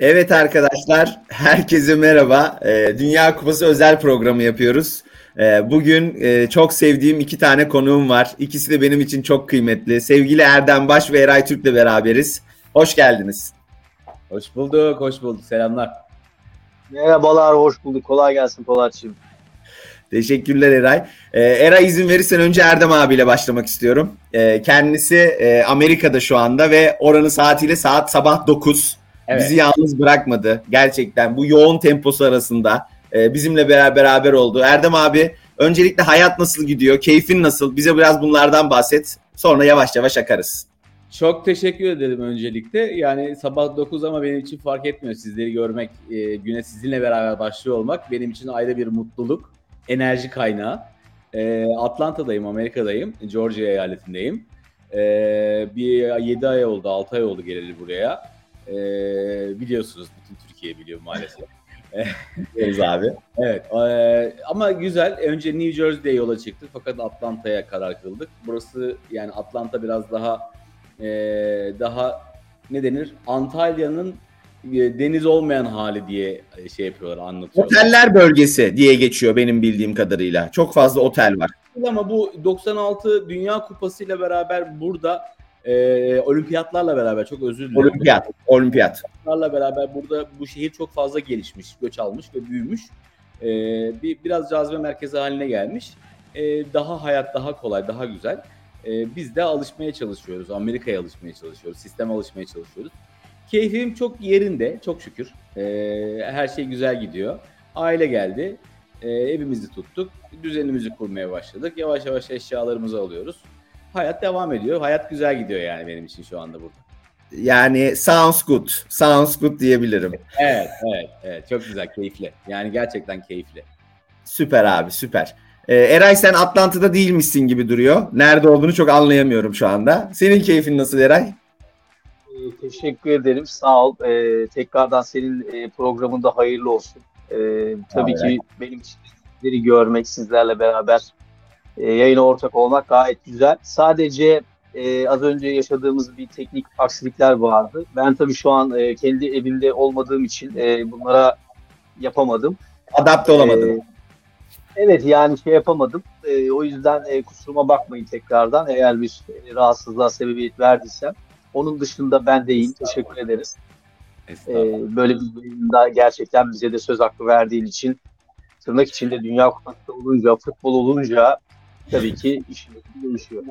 Evet arkadaşlar, herkese merhaba. Ee, Dünya Kupası özel programı yapıyoruz. Ee, bugün e, çok sevdiğim iki tane konuğum var. İkisi de benim için çok kıymetli. Sevgili Erdem Baş ve Eray Türk'le beraberiz. Hoş geldiniz. Hoş bulduk, hoş bulduk. Selamlar. Merhabalar, hoş bulduk. Kolay gelsin Polatçığım. Teşekkürler Eray. Ee, Eray izin verirsen önce Erdem abiyle başlamak istiyorum. Ee, kendisi e, Amerika'da şu anda ve oranın saatiyle saat sabah 9. Evet. Bizi yalnız bırakmadı. Gerçekten bu yoğun temposu arasında e, bizimle beraber beraber oldu. Erdem abi öncelikle hayat nasıl gidiyor? Keyfin nasıl? Bize biraz bunlardan bahset. Sonra yavaş yavaş akarız. Çok teşekkür ederim öncelikle. Yani sabah 9 ama benim için fark etmiyor. Sizleri görmek, e, güne sizinle beraber başlıyor olmak benim için ayrı bir mutluluk, enerji kaynağı. E, Atlanta'dayım, Amerika'dayım, Georgia eyaletindeyim. E, bir 7 ay oldu, 6 ay oldu geleli buraya. E, biliyorsunuz bütün Türkiye biliyor maalesef. Biliyoruz abi. Evet e, ama güzel. Önce New Jersey'de yola çıktık fakat Atlanta'ya karar kıldık. Burası yani Atlanta biraz daha e, daha ne denir? Antalya'nın e, deniz olmayan hali diye şey yapıyorlar, anlatıyorlar. Oteller bölgesi diye geçiyor benim bildiğim kadarıyla. Çok fazla otel var. Ama bu 96 Dünya Kupası ile beraber burada e, olimpiyatlarla beraber çok özür dilerim. Olimpiyat, olimpiyat. Olimpiyatlarla beraber burada bu şehir çok fazla gelişmiş, göç almış ve büyümüş. E, bir biraz cazibe merkezi haline gelmiş. E, daha hayat daha kolay, daha güzel. E, biz de alışmaya çalışıyoruz. Amerika'ya alışmaya çalışıyoruz. Sisteme alışmaya çalışıyoruz. Keyfim çok yerinde, çok şükür. E, her şey güzel gidiyor. Aile geldi. E, evimizi tuttuk. Düzenimizi kurmaya başladık. Yavaş yavaş eşyalarımızı alıyoruz hayat devam ediyor. Hayat güzel gidiyor yani benim için şu anda burada. Yani sounds good. Sounds good diyebilirim. Evet, evet, evet. Çok güzel, keyifli. Yani gerçekten keyifli. Süper abi, süper. Ee, Eray sen Atlanta'da değilmişsin gibi duruyor. Nerede olduğunu çok anlayamıyorum şu anda. Senin keyfin nasıl Eray? Ee, teşekkür ederim. Sağ ol. Ee, tekrardan senin e, programında hayırlı olsun. Ee, tabii evet. ki benim için sizleri görmek, sizlerle beraber e, yayına ortak olmak gayet güzel. Sadece e, az önce yaşadığımız bir teknik aksilikler vardı. Ben tabii şu an e, kendi evimde olmadığım için e, bunlara yapamadım. Adapte olamadım. E, evet yani şey yapamadım. E, o yüzden e, kusuruma bakmayın tekrardan eğer bir e, rahatsızlığa sebebiyet verdiysem. Onun dışında ben de iyiyim. Teşekkür ederiz. E, böyle bir yayında gerçekten bize de söz hakkı verdiğin için tırnak içinde Dünya Kupası olunca, futbol olunca tabii ki işimiz değişiyor.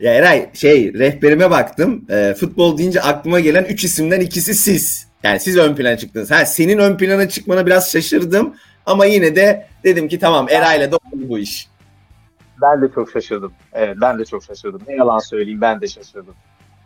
Ya Eray şey rehberime baktım. E, futbol deyince aklıma gelen 3 isimden ikisi siz. Yani siz ön plana çıktınız. Ha senin ön plana çıkmana biraz şaşırdım ama yine de dedim ki tamam Eray'la da bu iş. Ben de çok şaşırdım. Evet ben de çok şaşırdım. Ne yalan söyleyeyim ben de şaşırdım.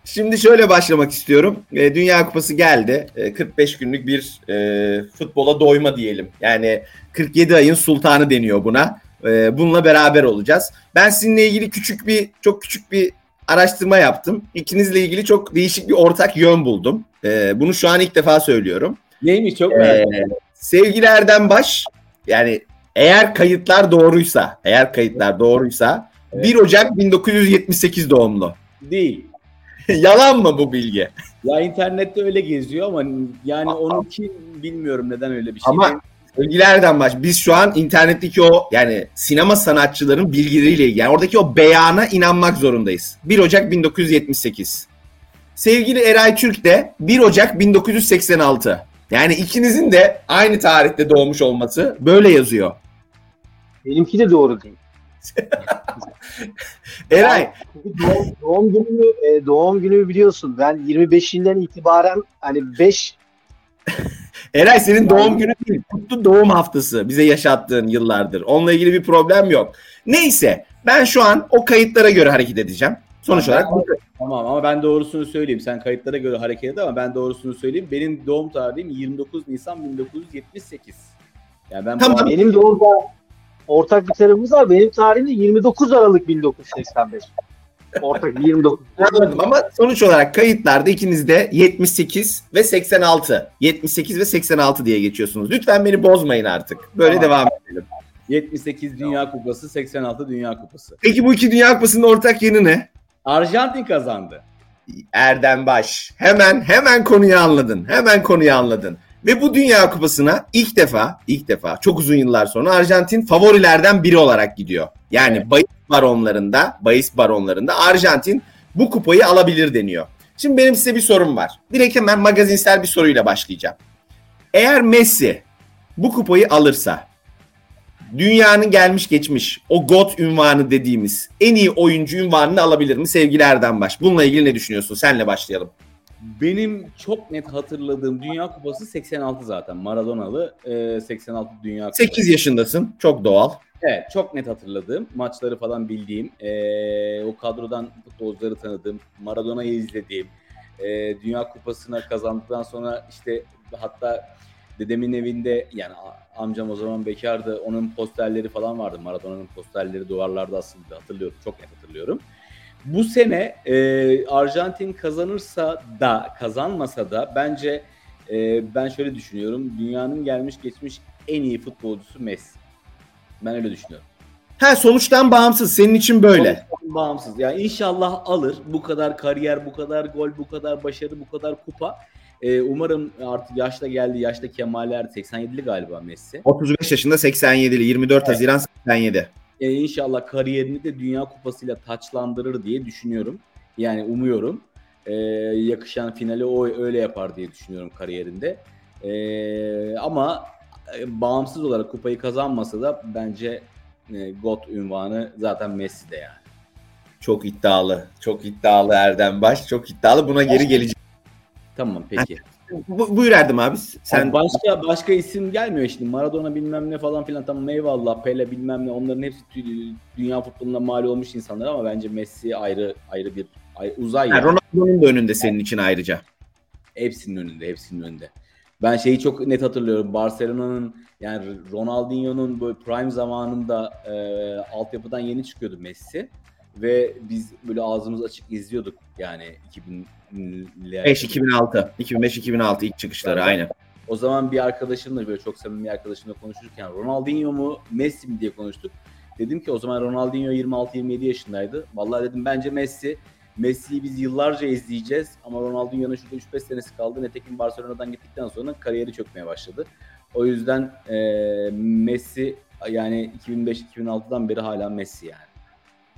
Şimdi şöyle başlamak istiyorum. E, Dünya Kupası geldi. E, 45 günlük bir e, futbola doyma diyelim. Yani 47 ayın sultanı deniyor buna. E, bununla beraber olacağız. Ben sizinle ilgili küçük bir çok küçük bir araştırma yaptım. İkinizle ilgili çok değişik bir ortak yön buldum. E, bunu şu an ilk defa söylüyorum. Neymiş çok merak e, Sevgili Erdem Baş yani eğer kayıtlar doğruysa, eğer kayıtlar doğruysa evet. 1 Ocak 1978 doğumlu. Değil. Yalan mı bu bilgi? Ya internette öyle geziyor ama yani onunki bilmiyorum neden öyle bir şey. Ama Sevgilerden baş. Biz şu an internetteki o yani sinema sanatçıların bilgileriyle ilgili. Yani oradaki o beyana inanmak zorundayız. 1 Ocak 1978. Sevgili Eray Türk de 1 Ocak 1986. Yani ikinizin de aynı tarihte doğmuş olması böyle yazıyor. Benimki de doğru değil. Eray. doğum, doğum günü e, doğum günü biliyorsun. Ben 25'inden itibaren hani 5 Eray senin doğum günü değil. Kutlu doğum haftası bize yaşattığın yıllardır. Onunla ilgili bir problem yok. Neyse ben şu an o kayıtlara göre hareket edeceğim. Sonuç olarak Tamam ama ben doğrusunu söyleyeyim. Sen kayıtlara göre hareket et ama ben doğrusunu söyleyeyim. Benim doğum tarihim 29 Nisan 1978. Yani ben tamam. Benim doğum ortak bir tarafımız var. Benim tarihim de 29 Aralık 1985. Ortak 29. Anladım ama sonuç olarak kayıtlarda ikiniz de 78 ve 86. 78 ve 86 diye geçiyorsunuz. Lütfen beni bozmayın artık. Böyle tamam. devam edelim. 78 Dünya Kupası, 86 Dünya Kupası. Peki bu iki Dünya Kupası'nın ortak yanı ne? Arjantin kazandı. Erdem Baş. Hemen hemen konuyu anladın. Hemen konuyu anladın. Ve bu Dünya Kupası'na ilk defa, ilk defa çok uzun yıllar sonra Arjantin favorilerden biri olarak gidiyor. Yani evet. bahis baronlarında, bahis baronlarında Arjantin bu kupayı alabilir deniyor. Şimdi benim size bir sorum var. Direkt hemen magazinsel bir soruyla başlayacağım. Eğer Messi bu kupayı alırsa dünyanın gelmiş geçmiş o GOAT ünvanı dediğimiz en iyi oyuncu ünvanını alabilir mi sevgili Erdem Baş? Bununla ilgili ne düşünüyorsun? Senle başlayalım. Benim çok net hatırladığım Dünya Kupası 86 zaten. Maradona'lı e, 86 Dünya Kupası. 8 yaşındasın. Çok doğal. Evet çok net hatırladığım. Maçları falan bildiğim. E, o kadrodan futbolcuları tanıdığım. Maradona'yı izlediğim. E, Dünya Kupası'na kazandıktan sonra işte hatta dedemin evinde yani amcam o zaman bekardı. Onun posterleri falan vardı. Maradona'nın posterleri duvarlarda asıldı. Hatırlıyorum. Çok net hatırlıyorum. Bu sene e, Arjantin kazanırsa da kazanmasa da bence e, ben şöyle düşünüyorum. Dünyanın gelmiş geçmiş en iyi futbolcusu Messi. Ben öyle düşünüyorum. Ha sonuçtan bağımsız. Senin için böyle. Sonuçtan bağımsız. Yani inşallah alır. Bu kadar kariyer, bu kadar gol, bu kadar başarı, bu kadar kupa. Ee, umarım artık yaşta geldi. Yaşta kemaller 87'li galiba Messi. 35 yaşında 87'li. 24 evet. Haziran 87 e, inşallah kariyerini de Dünya Kupası'yla taçlandırır diye düşünüyorum. Yani umuyorum. E, yakışan finali o öyle yapar diye düşünüyorum kariyerinde. E, ama e, bağımsız olarak kupayı kazanmasa da bence e, GOAT ünvanı zaten Messi'de yani. Çok iddialı. Çok iddialı Erdem Baş. Çok iddialı. Buna geri geleceğim. Tamam peki. Bu, buyur Erdem abi. Sen abi başka başka isim gelmiyor şimdi. Maradona bilmem ne falan filan tamam eyvallah Pele bilmem ne onların hepsi dünya futboluna mal olmuş insanlar ama bence Messi ayrı ayrı bir ayrı, uzay yani. yani. Ronaldo'nun da önünde senin için ayrıca. Hepsinin önünde, hepsinin önünde. Ben şeyi çok net hatırlıyorum. Barcelona'nın yani Ronaldinho'nun böyle prime zamanında e, altyapıdan yeni çıkıyordu Messi ve biz böyle ağzımız açık izliyorduk yani 2000 5 2006 2005 2006 ilk çıkışları aynen. O zaman bir arkadaşımla böyle çok samimi bir arkadaşımla konuşurken Ronaldinho mu Messi mi diye konuştuk. Dedim ki o zaman Ronaldinho 26-27 yaşındaydı. Vallahi dedim bence Messi. Messi'yi biz yıllarca izleyeceğiz ama Ronaldinho'nun şurada 3-5 senesi kaldı. Netekim Barcelona'dan gittikten sonra kariyeri çökmeye başladı. O yüzden e, Messi yani 2005-2006'dan beri hala Messi yani.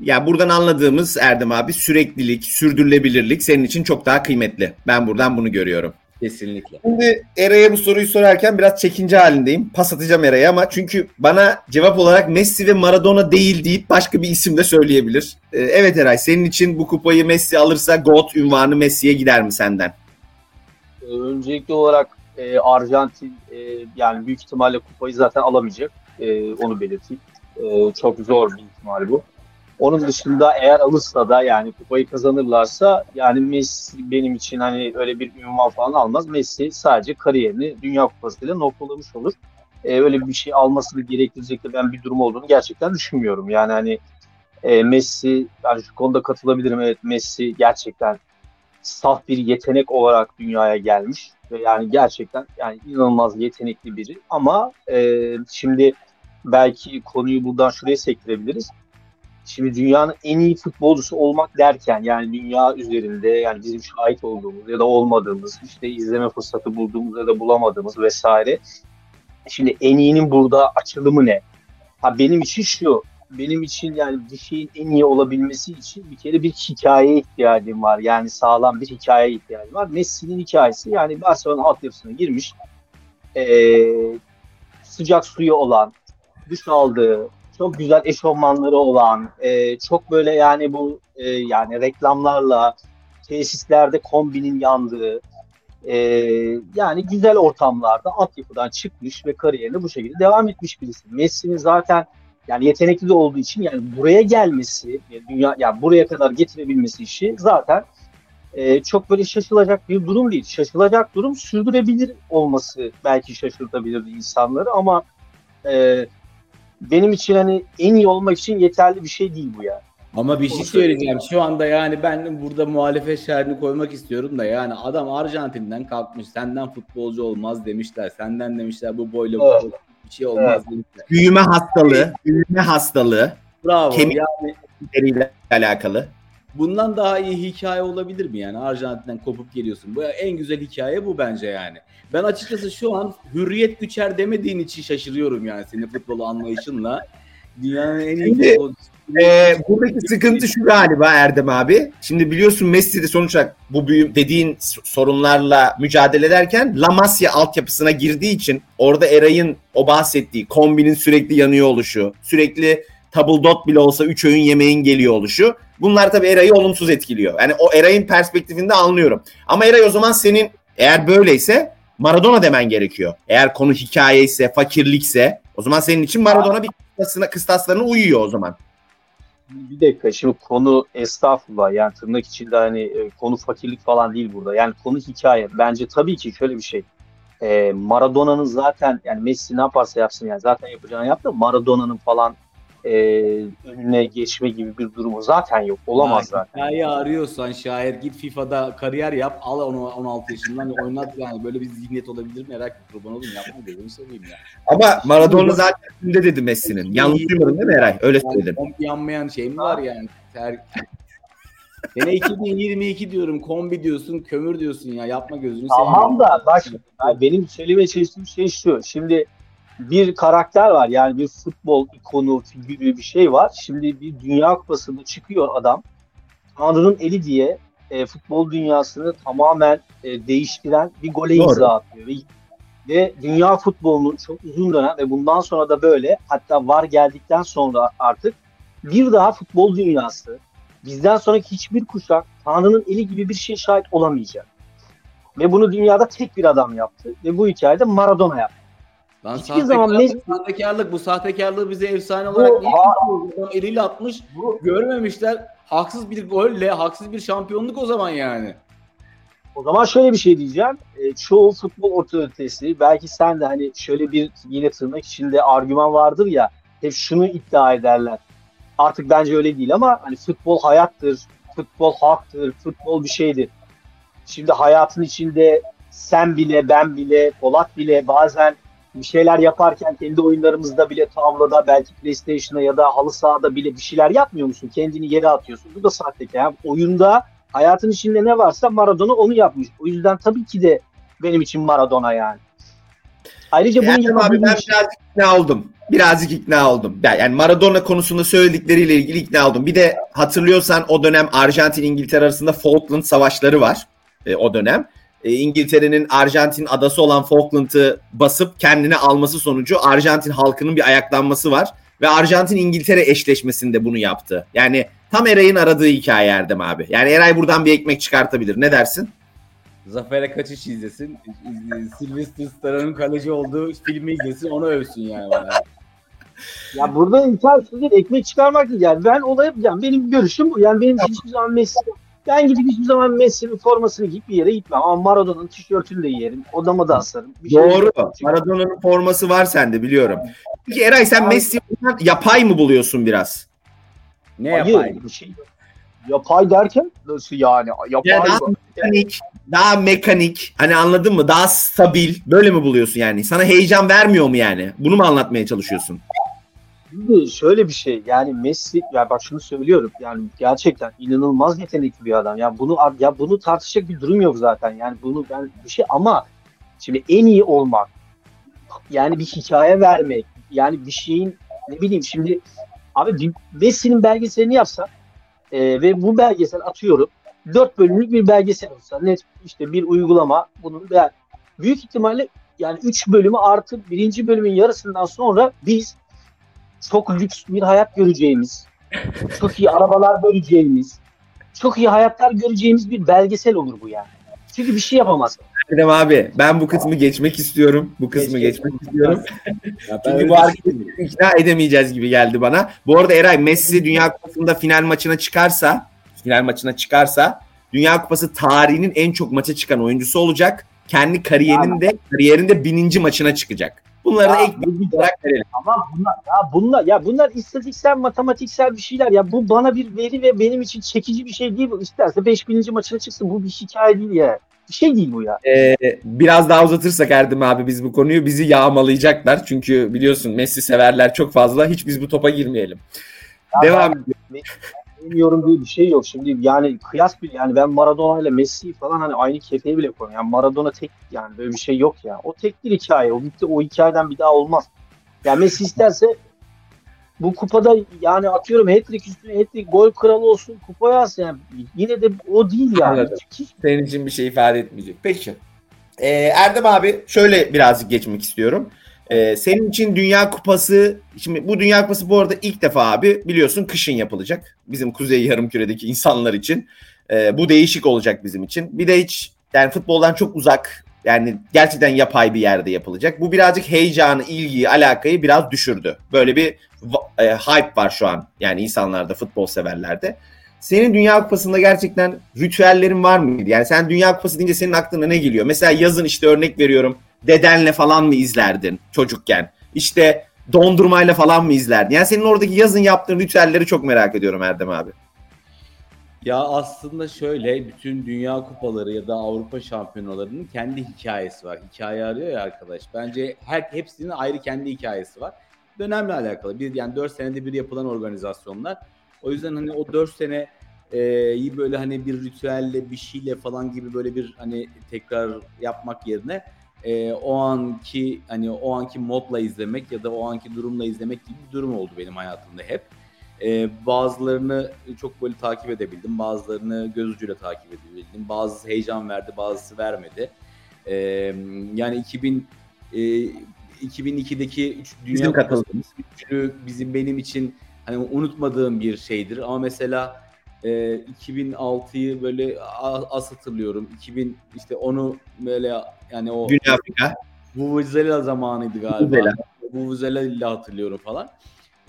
Ya buradan anladığımız Erdem abi süreklilik, sürdürülebilirlik senin için çok daha kıymetli. Ben buradan bunu görüyorum. Kesinlikle. Şimdi Eray'a bu soruyu sorarken biraz çekince halindeyim. Pas atacağım Eray'a ama çünkü bana cevap olarak Messi ve Maradona değil deyip başka bir isim de söyleyebilir. Ee, evet Eray senin için bu kupayı Messi alırsa GOAT ünvanı Messi'ye gider mi senden? Ee, öncelikli olarak e, Arjantin e, yani büyük ihtimalle kupayı zaten alamayacak. E, onu belirteyim. E, çok zor bir ihtimal bu. Onun dışında eğer alırsa da yani kupayı kazanırlarsa yani Messi benim için hani öyle bir ünvan falan almaz. Messi sadece kariyerini Dünya Kupası'yla noktalamış olur. Ee, öyle bir şey almasını gerektirecek de ben bir durum olduğunu gerçekten düşünmüyorum. Yani hani e, Messi yani şu konuda katılabilirim. Evet Messi gerçekten saf bir yetenek olarak dünyaya gelmiş ve yani gerçekten yani inanılmaz yetenekli biri ama e, şimdi belki konuyu buradan şuraya sektirebiliriz Şimdi dünyanın en iyi futbolcusu olmak derken yani dünya üzerinde yani bizim şahit olduğumuz ya da olmadığımız işte izleme fırsatı bulduğumuz ya da bulamadığımız vesaire. Şimdi en iyinin burada açılımı ne? Ha benim için şu benim için yani bir şeyin en iyi olabilmesi için bir kere bir hikayeye ihtiyacım var. Yani sağlam bir hikayeye ihtiyacım var. Messi'nin hikayesi yani Barcelona altyapısına girmiş. Ee, sıcak suyu olan, duş aldığı, çok güzel eşofmanları olan, e, çok böyle yani bu e, yani reklamlarla tesislerde kombinin yandığı, e, yani güzel ortamlarda altyapıdan çıkmış ve kariyerine bu şekilde devam etmiş birisi. Messi'nin zaten yani yetenekli de olduğu için yani buraya gelmesi, dünya yani buraya kadar getirebilmesi işi zaten e, çok böyle şaşılacak bir durum değil. Şaşılacak durum sürdürebilir olması belki şaşırtabilirdi insanları ama e, benim için hani en iyi olmak için yeterli bir şey değil bu ya. Ama bir şey söyleyeceğim. Şu anda yani ben burada muhalefet şerrini koymak istiyorum da yani adam Arjantin'den kalkmış. Senden futbolcu olmaz demişler. Senden demişler bu boyla evet. bir şey olmaz evet. demişler. Büyüme hastalığı, büyüme hastalığı. Bravo. Kemik yani alakalı. Bundan daha iyi hikaye olabilir mi yani? Arjantin'den kopup geliyorsun. Bu en güzel hikaye bu bence yani. Ben açıkçası şu an hürriyet güçer demediğin için şaşırıyorum yani senin futbolu anlayışınla. Dünyanın en iyi Şimdi, e, buradaki sıkıntı şu galiba Erdem abi. Şimdi biliyorsun Messi de sonuç olarak bu büyüm dediğin sorunlarla mücadele ederken La Masia altyapısına girdiği için orada Eray'ın o bahsettiği kombinin sürekli yanıyor oluşu, sürekli double dot bile olsa 3 öğün yemeğin geliyor oluşu. Bunlar tabii Eray'ı olumsuz etkiliyor. Yani o Eray'ın perspektifinde anlıyorum. Ama Eray o zaman senin eğer böyleyse Maradona demen gerekiyor. Eğer konu hikaye ise, fakirlikse o zaman senin için Maradona bir kıstasına, kıstaslarına uyuyor o zaman. Bir dakika şimdi konu estağfurullah yani tırnak içinde hani e, konu fakirlik falan değil burada. Yani konu hikaye. Bence tabii ki şöyle bir şey. E, Maradona'nın zaten yani Messi ne yaparsa yapsın yani zaten yapacağını yaptı. Maradona'nın falan e, önüne geçme gibi bir durumu zaten yok. Olamaz ya, zaten. Hikaye arıyorsan şayet git FIFA'da kariyer yap. Al onu 16 yaşından oynat yani. Böyle bir zihniyet olabilir? Merak. Kurban olayım yapma gözünü seveyim ya. Ama Maradona zaten önünde dedi Messi'nin. Yanlış duymadın değil mi Eray? Öyle söyledim. Kombi yanmayan şey mi var yani? Ter... Sene 2022 diyorum. Kombi diyorsun, kömür diyorsun ya. Yapma gözünü seveyim. Tamam da bak benim söylemeye çalıştığım şey şu. Şimdi bir karakter var. Yani bir futbol ikonu, figürü bir şey var. Şimdi bir Dünya Kupası'nda çıkıyor adam. Tanrı'nın eli diye e, futbol dünyasını tamamen e, değiştiren bir gole Doğru. imza atıyor. Ve, ve dünya futbolunun çok uzun dönem ve bundan sonra da böyle hatta var geldikten sonra artık bir daha futbol dünyası bizden sonraki hiçbir kuşak Tanrı'nın eli gibi bir şey şahit olamayacak. Ve bunu dünyada tek bir adam yaptı ve bu hikayede Maradona yaptı. Lan Hiçbir zaman Messi... sahtekarlık bu sahtekarlığı bize efsane olarak niye adam eliyle atmış bu... görmemişler. Haksız bir golle haksız bir şampiyonluk o zaman yani. O zaman şöyle bir şey diyeceğim. E, çoğu futbol otoritesi belki sen de hani şöyle bir yine tırnak içinde argüman vardır ya hep şunu iddia ederler. Artık bence öyle değil ama hani futbol hayattır, futbol haktır, futbol bir şeydir. Şimdi hayatın içinde sen bile, ben bile, Polat bile bazen bir şeyler yaparken kendi oyunlarımızda bile tavlada belki PlayStation'da ya da halı sahada bile bir şeyler yapmıyor musun? Kendini yere atıyorsun. Bu da sahtekar. Yani oyunda hayatın içinde ne varsa Maradona onu yapmış. O yüzden tabii ki de benim için Maradona yani. Ayrıca yani bunu abi ben birazcık ikna oldum. Birazcık ikna oldum. Yani Maradona konusunda söyledikleriyle ilgili ikna oldum. Bir de hatırlıyorsan o dönem Arjantin İngiltere arasında Falkland savaşları var. E, o dönem e, İngiltere'nin Arjantin adası olan Falkland'ı basıp kendine alması sonucu Arjantin halkının bir ayaklanması var. Ve Arjantin İngiltere eşleşmesinde bunu yaptı. Yani tam Eray'ın aradığı hikaye Erdem abi. Yani Eray buradan bir ekmek çıkartabilir. Ne dersin? Zafer'e kaçış izlesin. Sylvester Stallone'un kaleci olduğu filmi izlesin. Onu övsün yani bana. Ya burada imkansız değil. Ekmek çıkarmak değil. Yani ben olay yapacağım. Benim görüşüm bu. Yani benim hiçbir zaman Messi ben gidip hiçbir zaman Messi'nin formasını giyip bir yere gitmem. Ama Maradona'nın tişörtünü de giyerim. Odama da asarım. Bir şey Doğru. Şey Maradona'nın forması var sende biliyorum. Peki Eray sen Messi yapay mı buluyorsun biraz? Ne Hayır, yapay? Bir şey Yapay derken nasıl yani? Yapay ya daha mekanik, daha mekanik. Hani anladın mı? Daha stabil. Böyle mi buluyorsun yani? Sana heyecan vermiyor mu yani? Bunu mu anlatmaya çalışıyorsun? Şimdi şöyle bir şey yani Messi ya bak şunu söylüyorum yani gerçekten inanılmaz yetenekli bir adam. Yani bunu ya bunu tartışacak bir durum yok zaten. Yani bunu ben bir şey ama şimdi en iyi olmak yani bir hikaye vermek yani bir şeyin ne bileyim şimdi abi Messi'nin belgeselini yapsa e, ve bu belgesel atıyorum dört bölümlük bir belgesel olsa net işte bir uygulama bunun yani büyük ihtimalle yani üç bölümü artı birinci bölümün yarısından sonra biz çok lüks bir hayat göreceğimiz, çok iyi arabalar göreceğimiz, çok iyi hayatlar göreceğimiz bir belgesel olur bu yani. Çünkü bir şey yapamaz. Erdem abi ben bu kısmı geçmek istiyorum. Bu kısmı Geçmek, geçmek istiyorum. Çünkü bu hareketi ikna edemeyeceğiz gibi geldi bana. Bu arada Eray Messi Dünya Kupası'nda final maçına çıkarsa final maçına çıkarsa Dünya Kupası tarihinin en çok maça çıkan oyuncusu olacak. Kendi kariyerinde kariyerinde bininci maçına çıkacak. Bunları ya, da ek bir olarak verelim. Ama bunlar ya bunlar ya bunlar istatistiksel matematiksel bir şeyler ya bu bana bir veri ve benim için çekici bir şey değil bu. İsterse 5000. maçına çıksın bu bir hikaye değil ya. Bir şey değil bu ya. Ee, biraz daha uzatırsak Erdem abi biz bu konuyu bizi yağmalayacaklar. Çünkü biliyorsun Messi severler çok fazla. Hiç biz bu topa girmeyelim. Ya Devam ediyoruz. Bilmiyorum diye bir şey yok. Şimdi yani kıyas bir yani ben Maradona ile Messi falan hani aynı kefeye bile koyuyorum. Yani Maradona tek yani böyle bir şey yok ya. O tek bir hikaye. O bitti. O hikayeden bir daha olmaz. Yani Messi isterse bu kupada yani atıyorum hat-trick üstüne hat-trick gol kralı olsun kupa yazsın. Yani yine de o değil yani. Anladım. Senin için bir şey ifade etmeyecek. Peki. Ee, Erdem abi şöyle birazcık geçmek istiyorum. Ee, senin için Dünya Kupası, şimdi bu Dünya Kupası bu arada ilk defa abi biliyorsun kışın yapılacak. Bizim Kuzey Yarımküre'deki insanlar için. Ee, bu değişik olacak bizim için. Bir de hiç yani futboldan çok uzak yani gerçekten yapay bir yerde yapılacak. Bu birazcık heyecanı, ilgiyi, alakayı biraz düşürdü. Böyle bir e, hype var şu an yani insanlarda, futbol severlerde. Senin Dünya Kupası'nda gerçekten ritüellerin var mıydı? Yani sen Dünya Kupası deyince senin aklına ne geliyor? Mesela yazın işte örnek veriyorum. Dedenle falan mı izlerdin çocukken? İşte dondurmayla falan mı izlerdin? Yani senin oradaki yazın yaptığın ritüelleri çok merak ediyorum Erdem abi. Ya aslında şöyle bütün dünya kupaları ya da Avrupa şampiyonalarının kendi hikayesi var. Hikaye arıyor ya arkadaş. Bence her hepsinin ayrı kendi hikayesi var. Dönemle alakalı. Bir yani 4 senede bir yapılan organizasyonlar. O yüzden hani o 4 sene e, böyle hani bir ritüelle bir şeyle falan gibi böyle bir hani tekrar yapmak yerine e, o anki hani o anki modla izlemek ya da o anki durumla izlemek gibi bir durum oldu benim hayatımda hep. E, bazılarını çok böyle takip edebildim, bazılarını göz ucuyla takip edebildim. Bazısı heyecan verdi, bazısı vermedi. E, yani 2000 e, 2002'deki üç Dünya Kupası bizim benim için hani unutmadığım bir şeydir. Ama mesela e, 2006'yı böyle az hatırlıyorum. 2000 işte onu böyle yani o Dünya Afrika. Vuvuzela zamanıydı galiba. Vuvuzela ile hatırlıyorum falan.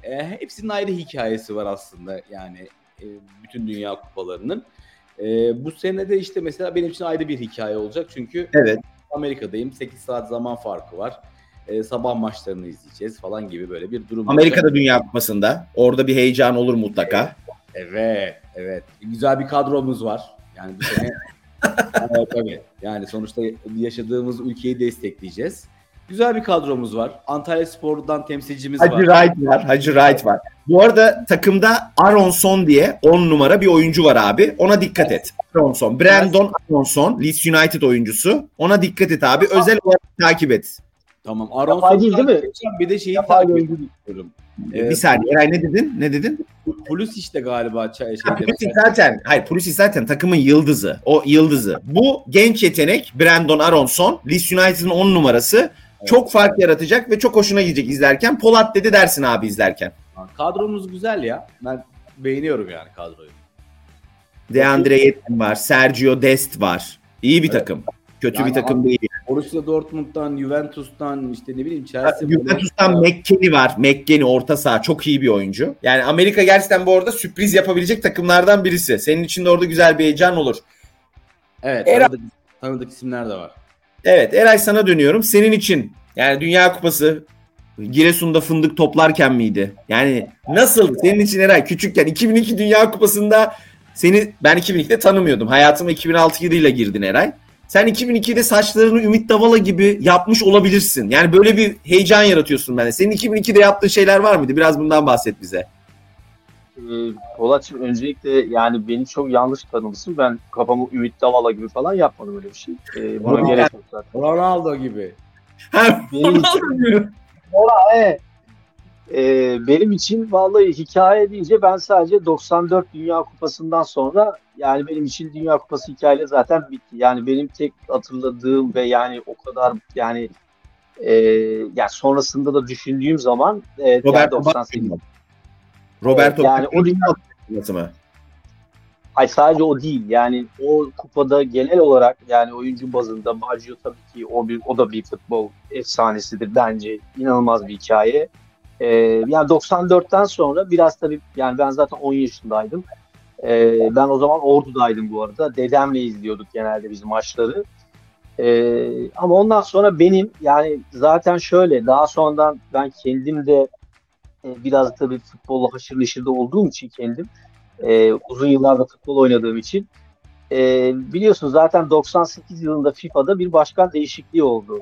E, hepsinin ayrı hikayesi var aslında yani e, bütün dünya kupalarının. E, bu sene de işte mesela benim için ayrı bir hikaye olacak çünkü evet. Amerika'dayım. 8 saat zaman farkı var. E, sabah maçlarını izleyeceğiz falan gibi böyle bir durum. Amerika'da olacak. Dünya Kupası'nda. Orada bir heyecan olur mutlaka. Evet, evet. Güzel bir kadromuz var. Yani bu sene evet, tabii. Yani sonuçta yaşadığımız ülkeyi destekleyeceğiz. Güzel bir kadromuz var. Antalya Spor'dan temsilcimiz Hacı var. Wright var. Hacı Wright var. Bu arada takımda Aronson diye 10 numara bir oyuncu var abi. Ona dikkat et. Aronson. Brandon Aronson. Leeds United oyuncusu. Ona dikkat et abi. Özel olarak takip et. Tamam. Aronson değil, değil mi? Bir de şeyi Yapay takip ediyorum. Ee, bir saniye. Eray ne dedin? Ne dedin? Polis işte galiba. Şey, Pulisic zaten. Hayır Pulisic zaten takımın yıldızı. O yıldızı. Bu genç yetenek Brandon Aronson. Leeds United'ın 10 numarası. Çok fark yaratacak ve çok hoşuna gidecek izlerken. Polat dedi dersin abi izlerken. Kadromuz güzel ya. Ben beğeniyorum yani kadroyu. Deandre Yedlin var. Sergio Dest var. İyi bir evet. takım. Kötü yani bir takım değil. Borussia Dortmund'dan, Juventus'tan işte ne bileyim Chelsea. Juventus'tan McKennie var. McKennie orta saha çok iyi bir oyuncu. Yani Amerika gerçekten bu arada sürpriz yapabilecek takımlardan birisi. Senin için de orada güzel bir heyecan olur. Evet. Era... Tanıdık, tanıdık isimler de var. Evet Eray sana dönüyorum. Senin için yani Dünya Kupası Giresun'da fındık toplarken miydi? Yani nasıl senin için Eray küçükken 2002 Dünya Kupası'nda seni ben 2002'de tanımıyordum. Hayatıma 2006 yılıyla girdin Eray. Sen 2002'de saçlarını Ümit Davala gibi yapmış olabilirsin. Yani böyle bir heyecan yaratıyorsun bende. Senin 2002'de yaptığın şeyler var mıydı? Biraz bundan bahset bize. Ee, Polat'cığım öncelikle yani beni çok yanlış tanımışsın. Ben kafamı Ümit Davala gibi falan yapmadım öyle bir şey. Ee, buna gerek yok zaten. Ronaldo gibi. benim için, Ola, evet. Ee, benim için vallahi hikaye deyince ben sadece 94 Dünya Kupası'ndan sonra yani benim için Dünya Kupası hikayeyle zaten bitti. Yani benim tek hatırladığım ve yani o kadar yani e, yani sonrasında da düşündüğüm zaman e, Robert yani 98. Roberto evet, yani o dünya mı? Hayır sadece o değil. Yani o kupada genel olarak yani oyuncu bazında Baggio tabii ki o bir o da bir futbol efsanesidir bence. İnanılmaz bir hikaye. Ee, yani 94'ten sonra biraz tabii yani ben zaten 10 yaşındaydım. Ee, ben o zaman Ordu'daydım bu arada. Dedemle izliyorduk genelde bizim maçları. Ee, ama ondan sonra benim yani zaten şöyle daha sonradan ben kendim de e, biraz tabii futbolla haşır neşirde olduğum için kendim e, uzun yıllarda futbol oynadığım için e, biliyorsunuz zaten 98 yılında FIFA'da bir başkan değişikliği oldu.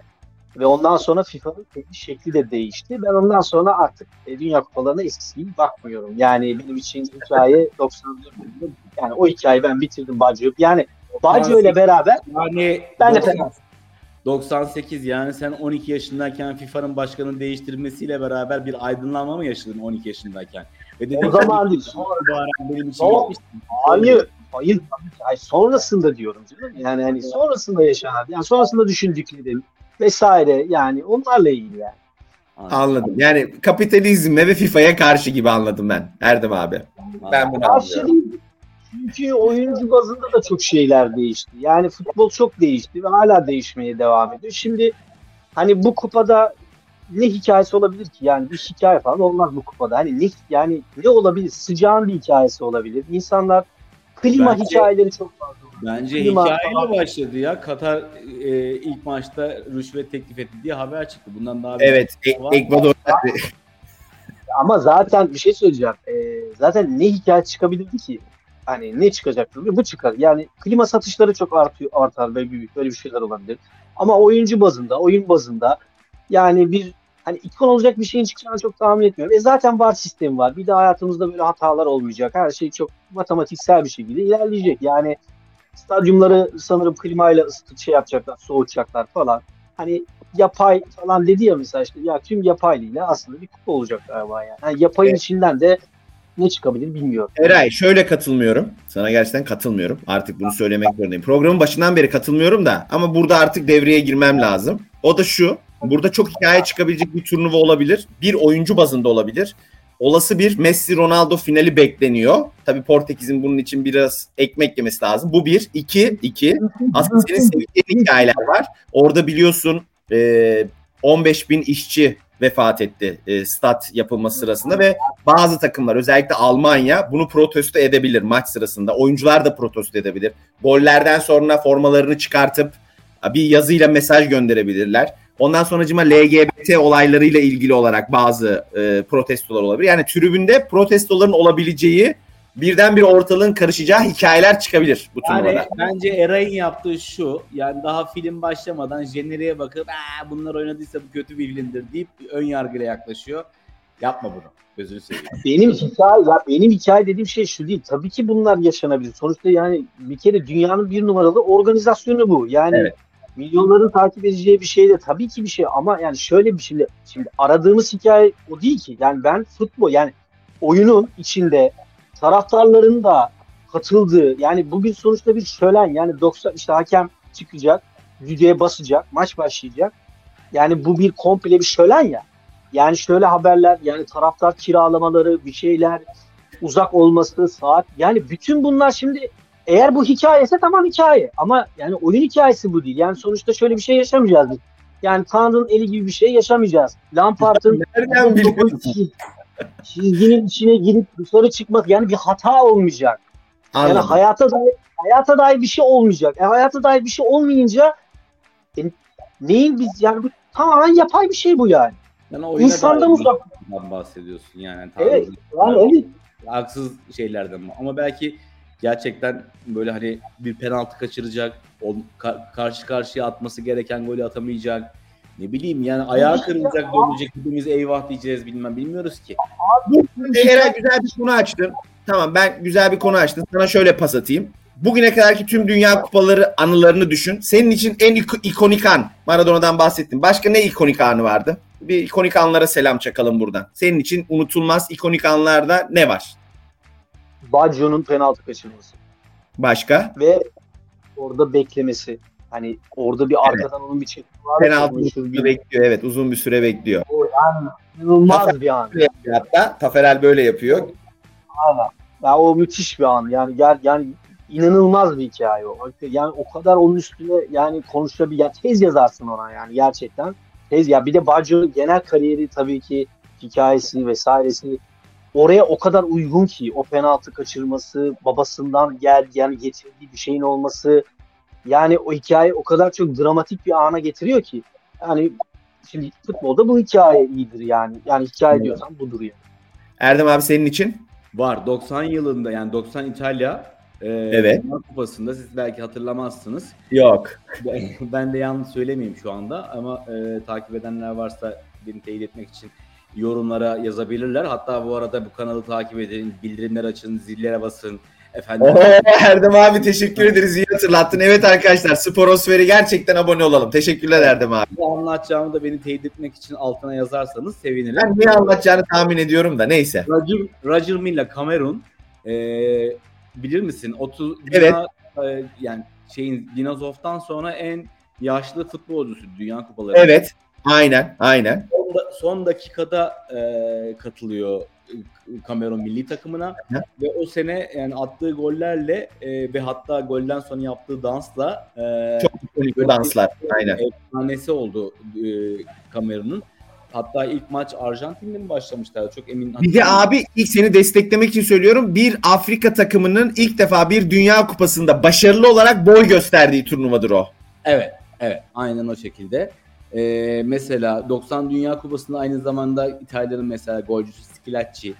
Ve ondan sonra FIFA'nın teknik şekli de değişti. Ben ondan sonra artık e, Dünya Kupalarına eskisi gibi bakmıyorum. Yani benim için hikaye 94 yılında yani o hikayeyi ben bitirdim Baggio. Yani Baggio ile beraber yani ben de 98 yani sen 12 yaşındayken FIFA'nın başkanını değiştirmesiyle beraber bir aydınlanma mı yaşadın 12 yaşındayken? Ve dedin, o zaman değil. Sonra, benim için o, hayır, hayır, hayır, sonrasında diyorum canım. Yani hani sonrasında yaşanan, yani sonrasında düşündüklerim vesaire yani onlarla ilgili yani. Anladım. Yani kapitalizme ve FIFA'ya karşı gibi anladım ben Erdem abi. Ben bunu anlıyorum. Çünkü oyuncu bazında da çok şeyler değişti. Yani futbol çok değişti ve hala değişmeye devam ediyor. Şimdi hani bu kupada ne hikayesi olabilir ki? Yani bir hikaye falan olmaz bu kupada. Hani ne yani ne olabilir? Sıcağın bir hikayesi olabilir. İnsanlar klima bence, hikayeleri çok fazla. Bence klima hikayeyle falan. başladı ya. Katar e, ilk maçta rüşvet teklif etti diye haber çıktı. Bundan daha Evet, e- Ekvador. Ama zaten bir şey söyleyeceğim. E, zaten ne hikaye çıkabilirdi ki? hani ne çıkacaktır? Bu çıkar. Yani klima satışları çok artıyor, artar ve büyük böyle bir şeyler olabilir. Ama oyuncu bazında, oyun bazında yani bir hani ikon olacak bir şeyin çıkacağını çok tahmin etmiyorum. E zaten var sistemi var. Bir de hayatımızda böyle hatalar olmayacak. Her şey çok matematiksel bir şekilde ilerleyecek. Yani stadyumları sanırım klimayla ısıtıp şey yapacaklar, soğutacaklar falan. Hani yapay falan dedi ya mesela işte ya tüm yapaylığıyla aslında bir kupa olacak galiba yani. yani yapayın evet. içinden de ne çıkabilir bilmiyorum. Eray şöyle katılmıyorum. Sana gerçekten katılmıyorum. Artık bunu söylemek zorundayım. Programın başından beri katılmıyorum da ama burada artık devreye girmem lazım. O da şu. Burada çok hikaye çıkabilecek bir turnuva olabilir. Bir oyuncu bazında olabilir. Olası bir Messi Ronaldo finali bekleniyor. Tabii Portekiz'in bunun için biraz ekmek yemesi lazım. Bu bir. iki, iki. Aslında senin sevdiğin hikayeler var. Orada biliyorsun 15 bin işçi vefat etti e, stat yapılması sırasında ve bazı takımlar özellikle Almanya bunu protesto edebilir maç sırasında. Oyuncular da protesto edebilir. Gollerden sonra formalarını çıkartıp bir yazıyla mesaj gönderebilirler. Ondan sonra cima LGBT olaylarıyla ilgili olarak bazı e, protestolar olabilir. Yani tribünde protestoların olabileceği birden bir ortalığın karışacağı hikayeler çıkabilir bu yani turnuvada. Bence Eray'ın yaptığı şu yani daha film başlamadan jeneriğe bakıp bunlar oynadıysa bu kötü bir filmdir deyip ön yargıyla yaklaşıyor. Yapma bunu. Gözünü seveyim. Benim hikaye ya benim hikaye dediğim şey şu değil. Tabii ki bunlar yaşanabilir. Sonuçta yani bir kere dünyanın bir numaralı organizasyonu bu. Yani evet. Milyonların takip edeceği bir şey de tabii ki bir şey ama yani şöyle bir şey. Şimdi aradığımız hikaye o değil ki. Yani ben futbol yani oyunun içinde taraftarların da katıldığı yani bugün sonuçta bir şölen yani 90 işte hakem çıkacak düdüğe basacak maç başlayacak yani bu bir komple bir şölen ya yani şöyle haberler yani taraftar kiralamaları bir şeyler uzak olması saat yani bütün bunlar şimdi eğer bu hikayese tamam hikaye ama yani oyun hikayesi bu değil yani sonuçta şöyle bir şey yaşamayacağız biz. Yani Tanrı'nın eli gibi bir şey yaşamayacağız. Lampard'ın Nereden biliyorsun? çizginin içine girip dışarı çıkmak yani bir hata olmayacak. Anladım. Yani hayata dair, hayata dair bir şey olmayacak. E, hayata dair bir şey olmayınca e, neyin biz yani bu tamamen yapay bir şey bu yani. Yani İnsandan uzak. bahsediyorsun yani. Evet. Yani evet. Haksız şeylerden ama belki gerçekten böyle hani bir penaltı kaçıracak, o karşı karşıya atması gereken golü atamayacak ne bileyim yani ayağı kırılacak dönecek hepimiz eyvah diyeceğiz bilmem bilmiyoruz ki. Abi, Eray güzel bir konu açtın. Tamam ben güzel bir konu açtım. Sana şöyle pas atayım. Bugüne kadarki tüm dünya kupaları anılarını düşün. Senin için en ik- ikonik an. Maradona'dan bahsettim. Başka ne ikonik anı vardı? Bir ikonik anlara selam çakalım buradan. Senin için unutulmaz ikonik anlarda ne var? Baggio'nun penaltı kaçırması. Başka? Ve orada beklemesi. Hani orada bir arkadan evet. onun bir çekimi var. Penaltı bir... bekliyor evet uzun bir süre bekliyor. O yani inanılmaz Taferel bir an. Hatta Taferel böyle yapıyor. Aynen. Ya o müthiş bir an. Yani gel yani inanılmaz bir hikaye o. Yani o kadar onun üstüne yani konuşabilir. Ya tez yazarsın ona yani gerçekten. Tez ya bir de Baggio genel kariyeri tabii ki hikayesi vesairesi oraya o kadar uygun ki o penaltı kaçırması, babasından gel yani getirdiği bir şeyin olması, yani o hikaye o kadar çok dramatik bir ana getiriyor ki. Yani şimdi futbolda bu hikaye iyidir yani. Yani hikaye diyorsan budur yani. Erdem abi senin için? Var. 90 yılında yani 90 İtalya Ee, evet. Kupası'nda siz belki hatırlamazsınız. Yok. Ben de yanlış söylemeyeyim şu anda ama e, takip edenler varsa beni teyit etmek için yorumlara yazabilirler. Hatta bu arada bu kanalı takip edin, bildirimler açın, zillere basın. Efendim. Oo, Erdem abi teşekkür ederiz. İyi hatırlattın. Evet arkadaşlar Sporosfer'i gerçekten abone olalım. Teşekkürler Erdem abi. Bu anlatacağımı da beni teyit etmek için altına yazarsanız sevinirim. Ben ne anlatacağını tahmin ediyorum da neyse. Roger, Roger Milla Cameron e, bilir misin? 30 evet. Dünya, e, yani şeyin Dinozov'tan sonra en yaşlı futbolcusu Dünya Kupaları. Evet. Aynen, aynen. Son, da, son dakikada e, katılıyor Cameron milli takımına Hı. ve o sene yani attığı gollerle e, ve hatta golden sonra yaptığı dansla e, çok ikonik danslar. Aynen. Efsanesi oldu e, Cameron'un. Hatta ilk maç Arjantin'de mi başlamışlar? Çok emin. Bir de abi ilk seni desteklemek için söylüyorum. Bir Afrika takımının ilk defa bir Dünya Kupası'nda başarılı olarak boy gösterdiği turnuvadır o. Evet, evet. Aynen o şekilde. Ee, mesela 90 Dünya Kupası'nda aynı zamanda İtalya'nın mesela golcüsü Skilacci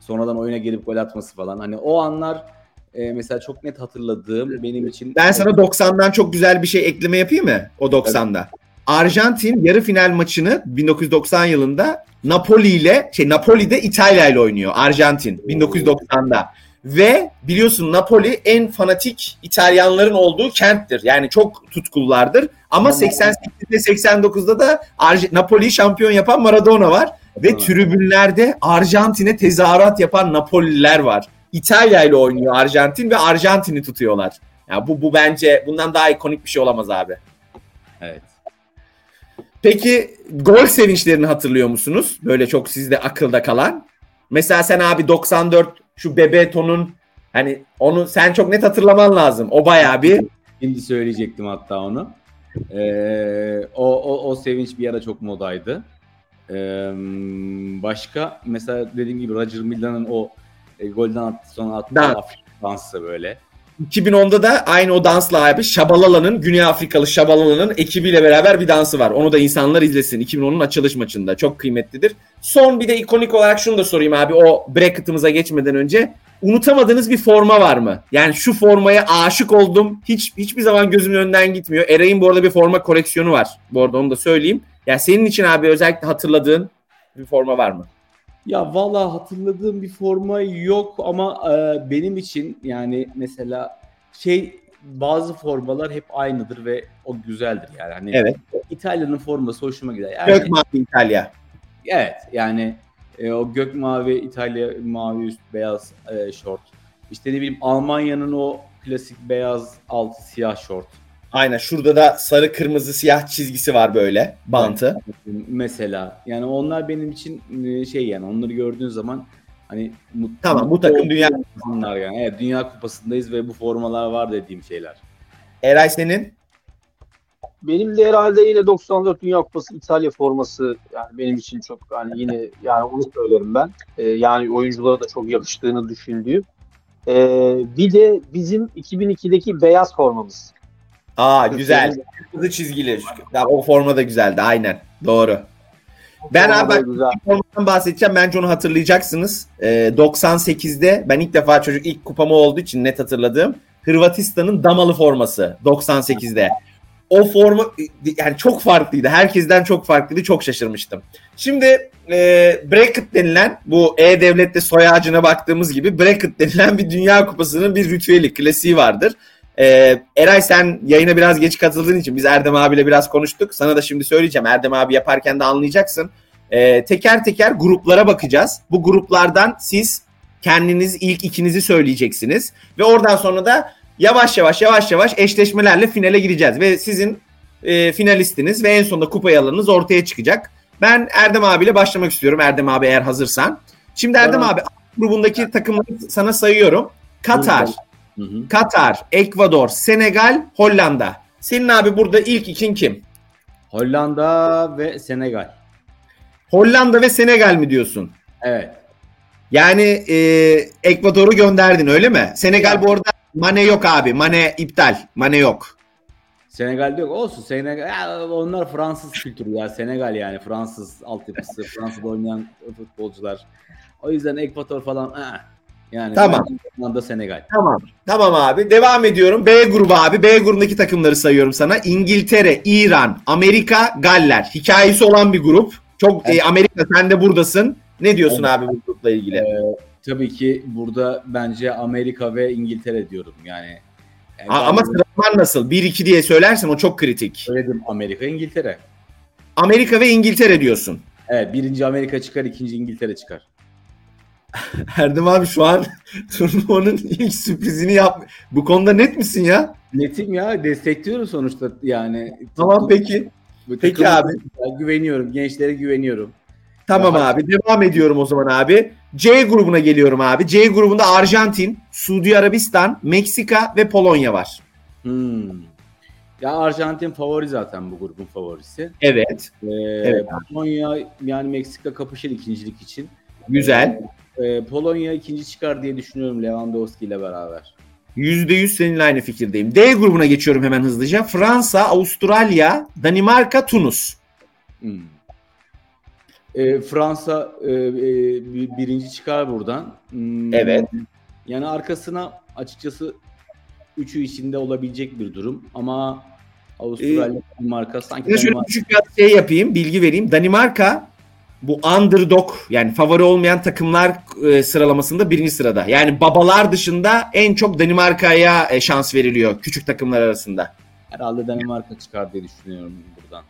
sonradan oyuna gelip gol atması falan. Hani o anlar e, mesela çok net hatırladığım benim için. Ben sana 90'dan çok güzel bir şey ekleme yapayım mı? O 90'da. Evet. Arjantin yarı final maçını 1990 yılında Napoli ile şey Napoli'de İtalya ile oynuyor Arjantin 1990'da. Ve biliyorsun Napoli en fanatik İtalyanların olduğu kenttir. Yani çok tutkullardır. Ama 88'de 89'da da Arj- Napoli'yi şampiyon yapan Maradona var. Ve tribünlerde Arjantin'e tezahürat yapan Napolililer var. İtalya ile oynuyor Arjantin ve Arjantin'i tutuyorlar. Yani bu bu bence bundan daha ikonik bir şey olamaz abi. Evet. Peki gol sevinçlerini hatırlıyor musunuz? Böyle çok sizde akılda kalan. Mesela sen abi 94 şu Bebeto'nun hani onu sen çok net hatırlaman lazım. O bayağı bir Şimdi söyleyecektim hatta onu. Ee, o, o, o sevinç bir ara çok modaydı. Ee, başka mesela dediğim gibi Roger Milla'nın o e, golden attı sonra attığı Afrika dansı böyle. 2010'da da aynı o dansla abi Şabalala'nın Güney Afrikalı Şabalala'nın ekibiyle beraber bir dansı var. Onu da insanlar izlesin. 2010'un açılış maçında. Çok kıymetlidir. Son bir de ikonik olarak şunu da sorayım abi. O bracket'ımıza geçmeden önce. Unutamadığınız bir forma var mı? Yani şu formaya aşık oldum. Hiç hiçbir zaman gözümün önünden gitmiyor. Eray'ın bu arada bir forma koleksiyonu var. Bu arada onu da söyleyeyim. Yani senin için abi özellikle hatırladığın bir forma var mı? Ya valla hatırladığım bir forma yok ama e, benim için yani mesela şey bazı formalar hep aynıdır ve o güzeldir yani. Hani evet. İtalya'nın forması hoşuma gider. Yani, gök mavi İtalya. Evet yani e, o gök mavi İtalya mavi üst beyaz e, şort. İşte ne bileyim Almanya'nın o klasik beyaz altı siyah şort. Aynen şurada da sarı kırmızı siyah çizgisi var böyle bantı. Mesela yani onlar benim için e, şey yani onları gördüğün zaman hani mutlu, tamam bu takım dünya kupasınlar yani. Evet dünya kupasındayız ve bu formalar var dediğim şeyler. Eray senin? Benim de herhalde yine 94 Dünya Kupası İtalya forması yani benim için çok hani yine yani onu söylerim ben. Ee, yani oyunculara da çok yakıştığını düşündüğüm. Ee, bir de bizim 2002'deki beyaz formamız. Aa güzel. Kırmızı çizgili. O forma da güzeldi aynen. Doğru. Ben abi bak formadan bahsedeceğim. Bence onu hatırlayacaksınız. Ee, 98'de ben ilk defa çocuk ilk kupamı olduğu için net hatırladığım Hırvatistan'ın damalı forması 98'de. O forma yani çok farklıydı. Herkesten çok farklıydı. Çok şaşırmıştım. Şimdi e, bracket denilen bu E-Devlet'te soy ağacına baktığımız gibi bracket denilen bir dünya kupasının bir ritüeli, klasiği vardır. Ee, Eray sen yayına biraz geç katıldığın için biz Erdem abiyle biraz konuştuk. Sana da şimdi söyleyeceğim. Erdem abi yaparken de anlayacaksın. Ee, teker teker gruplara bakacağız. Bu gruplardan siz kendiniz ilk ikinizi söyleyeceksiniz. Ve oradan sonra da yavaş yavaş yavaş yavaş eşleşmelerle finale gireceğiz. Ve sizin e, finalistiniz ve en sonunda kupayı alanınız ortaya çıkacak. Ben Erdem abiyle başlamak istiyorum. Erdem abi eğer hazırsan. Şimdi Erdem tamam. abi grubundaki takımları sana sayıyorum. Katar, Hı hı. Katar, Ekvador, Senegal, Hollanda. Senin abi burada ilk ikin kim? Hollanda ve Senegal. Hollanda ve Senegal mi diyorsun? Evet. Yani e, Ekvador'u gönderdin öyle mi? Senegal evet. bu arada Mane yok abi. Mane iptal. Mane yok. Senegal'de yok. Olsun. Senegal ya onlar Fransız kültürü ya. Senegal yani Fransız altyapısı, Fransa'da oynayan futbolcular. O yüzden Ekvador falan eh. Yani Tamam. Hollanda, Senegal. Tamam. Tamam abi. Devam ediyorum. B grubu abi. B grubundaki takımları sayıyorum sana. İngiltere, İran, Amerika, Galler. Hikayesi olan bir grup. Çok e, Amerika sen de buradasın. Ne diyorsun Evet. abi bu grupla ilgili? Ee, tabii ki burada bence Amerika ve İngiltere diyorum yani. Yani A- ben ama sıralaman nasıl? 1-2 diye söylersen o çok kritik. söyledim Amerika, İngiltere. Amerika ve İngiltere diyorsun. Evet birinci Amerika çıkar, ikinci İngiltere çıkar. Erdem abi şu an turnuvanın ilk sürprizini yap. Bu konuda net misin ya? Netim ya destekliyorum sonuçta yani. Tamam peki. Bu Peki abi. Güveniyorum, gençlere güveniyorum. Tamam Daha- abi devam ediyorum o zaman abi. C grubuna geliyorum abi. C grubunda Arjantin, Suudi Arabistan, Meksika ve Polonya var. Hmm. Ya Arjantin favori zaten bu grubun favorisi. Evet. Ee, Evet Polonya yani Meksika kapışır ikincilik için. Güzel. Ee, Polonya ikinci çıkar diye düşünüyorum Lewandowski ile beraber. %100 seninle aynı fikirdeyim. D grubuna geçiyorum hemen hızlıca. Fransa, Avustralya, Danimarka, Tunus. Hmm. Ee, Fransa e, e, bir- birinci çıkar buradan. Hmm, Evet. Yani arkasına açıkçası üçü içinde olabilecek bir durum ama Avustralya, Danimarka sanki Size şöyle Danimarka küçük bir şey yapayım, bilgi vereyim. Danimarka bu underdog yani favori olmayan takımlar e, sıralamasında birinci sırada. Yani babalar dışında en çok Danimarka'ya e, şans veriliyor küçük takımlar arasında. herhalde Danimarka çıkar diye düşünüyorum buradan.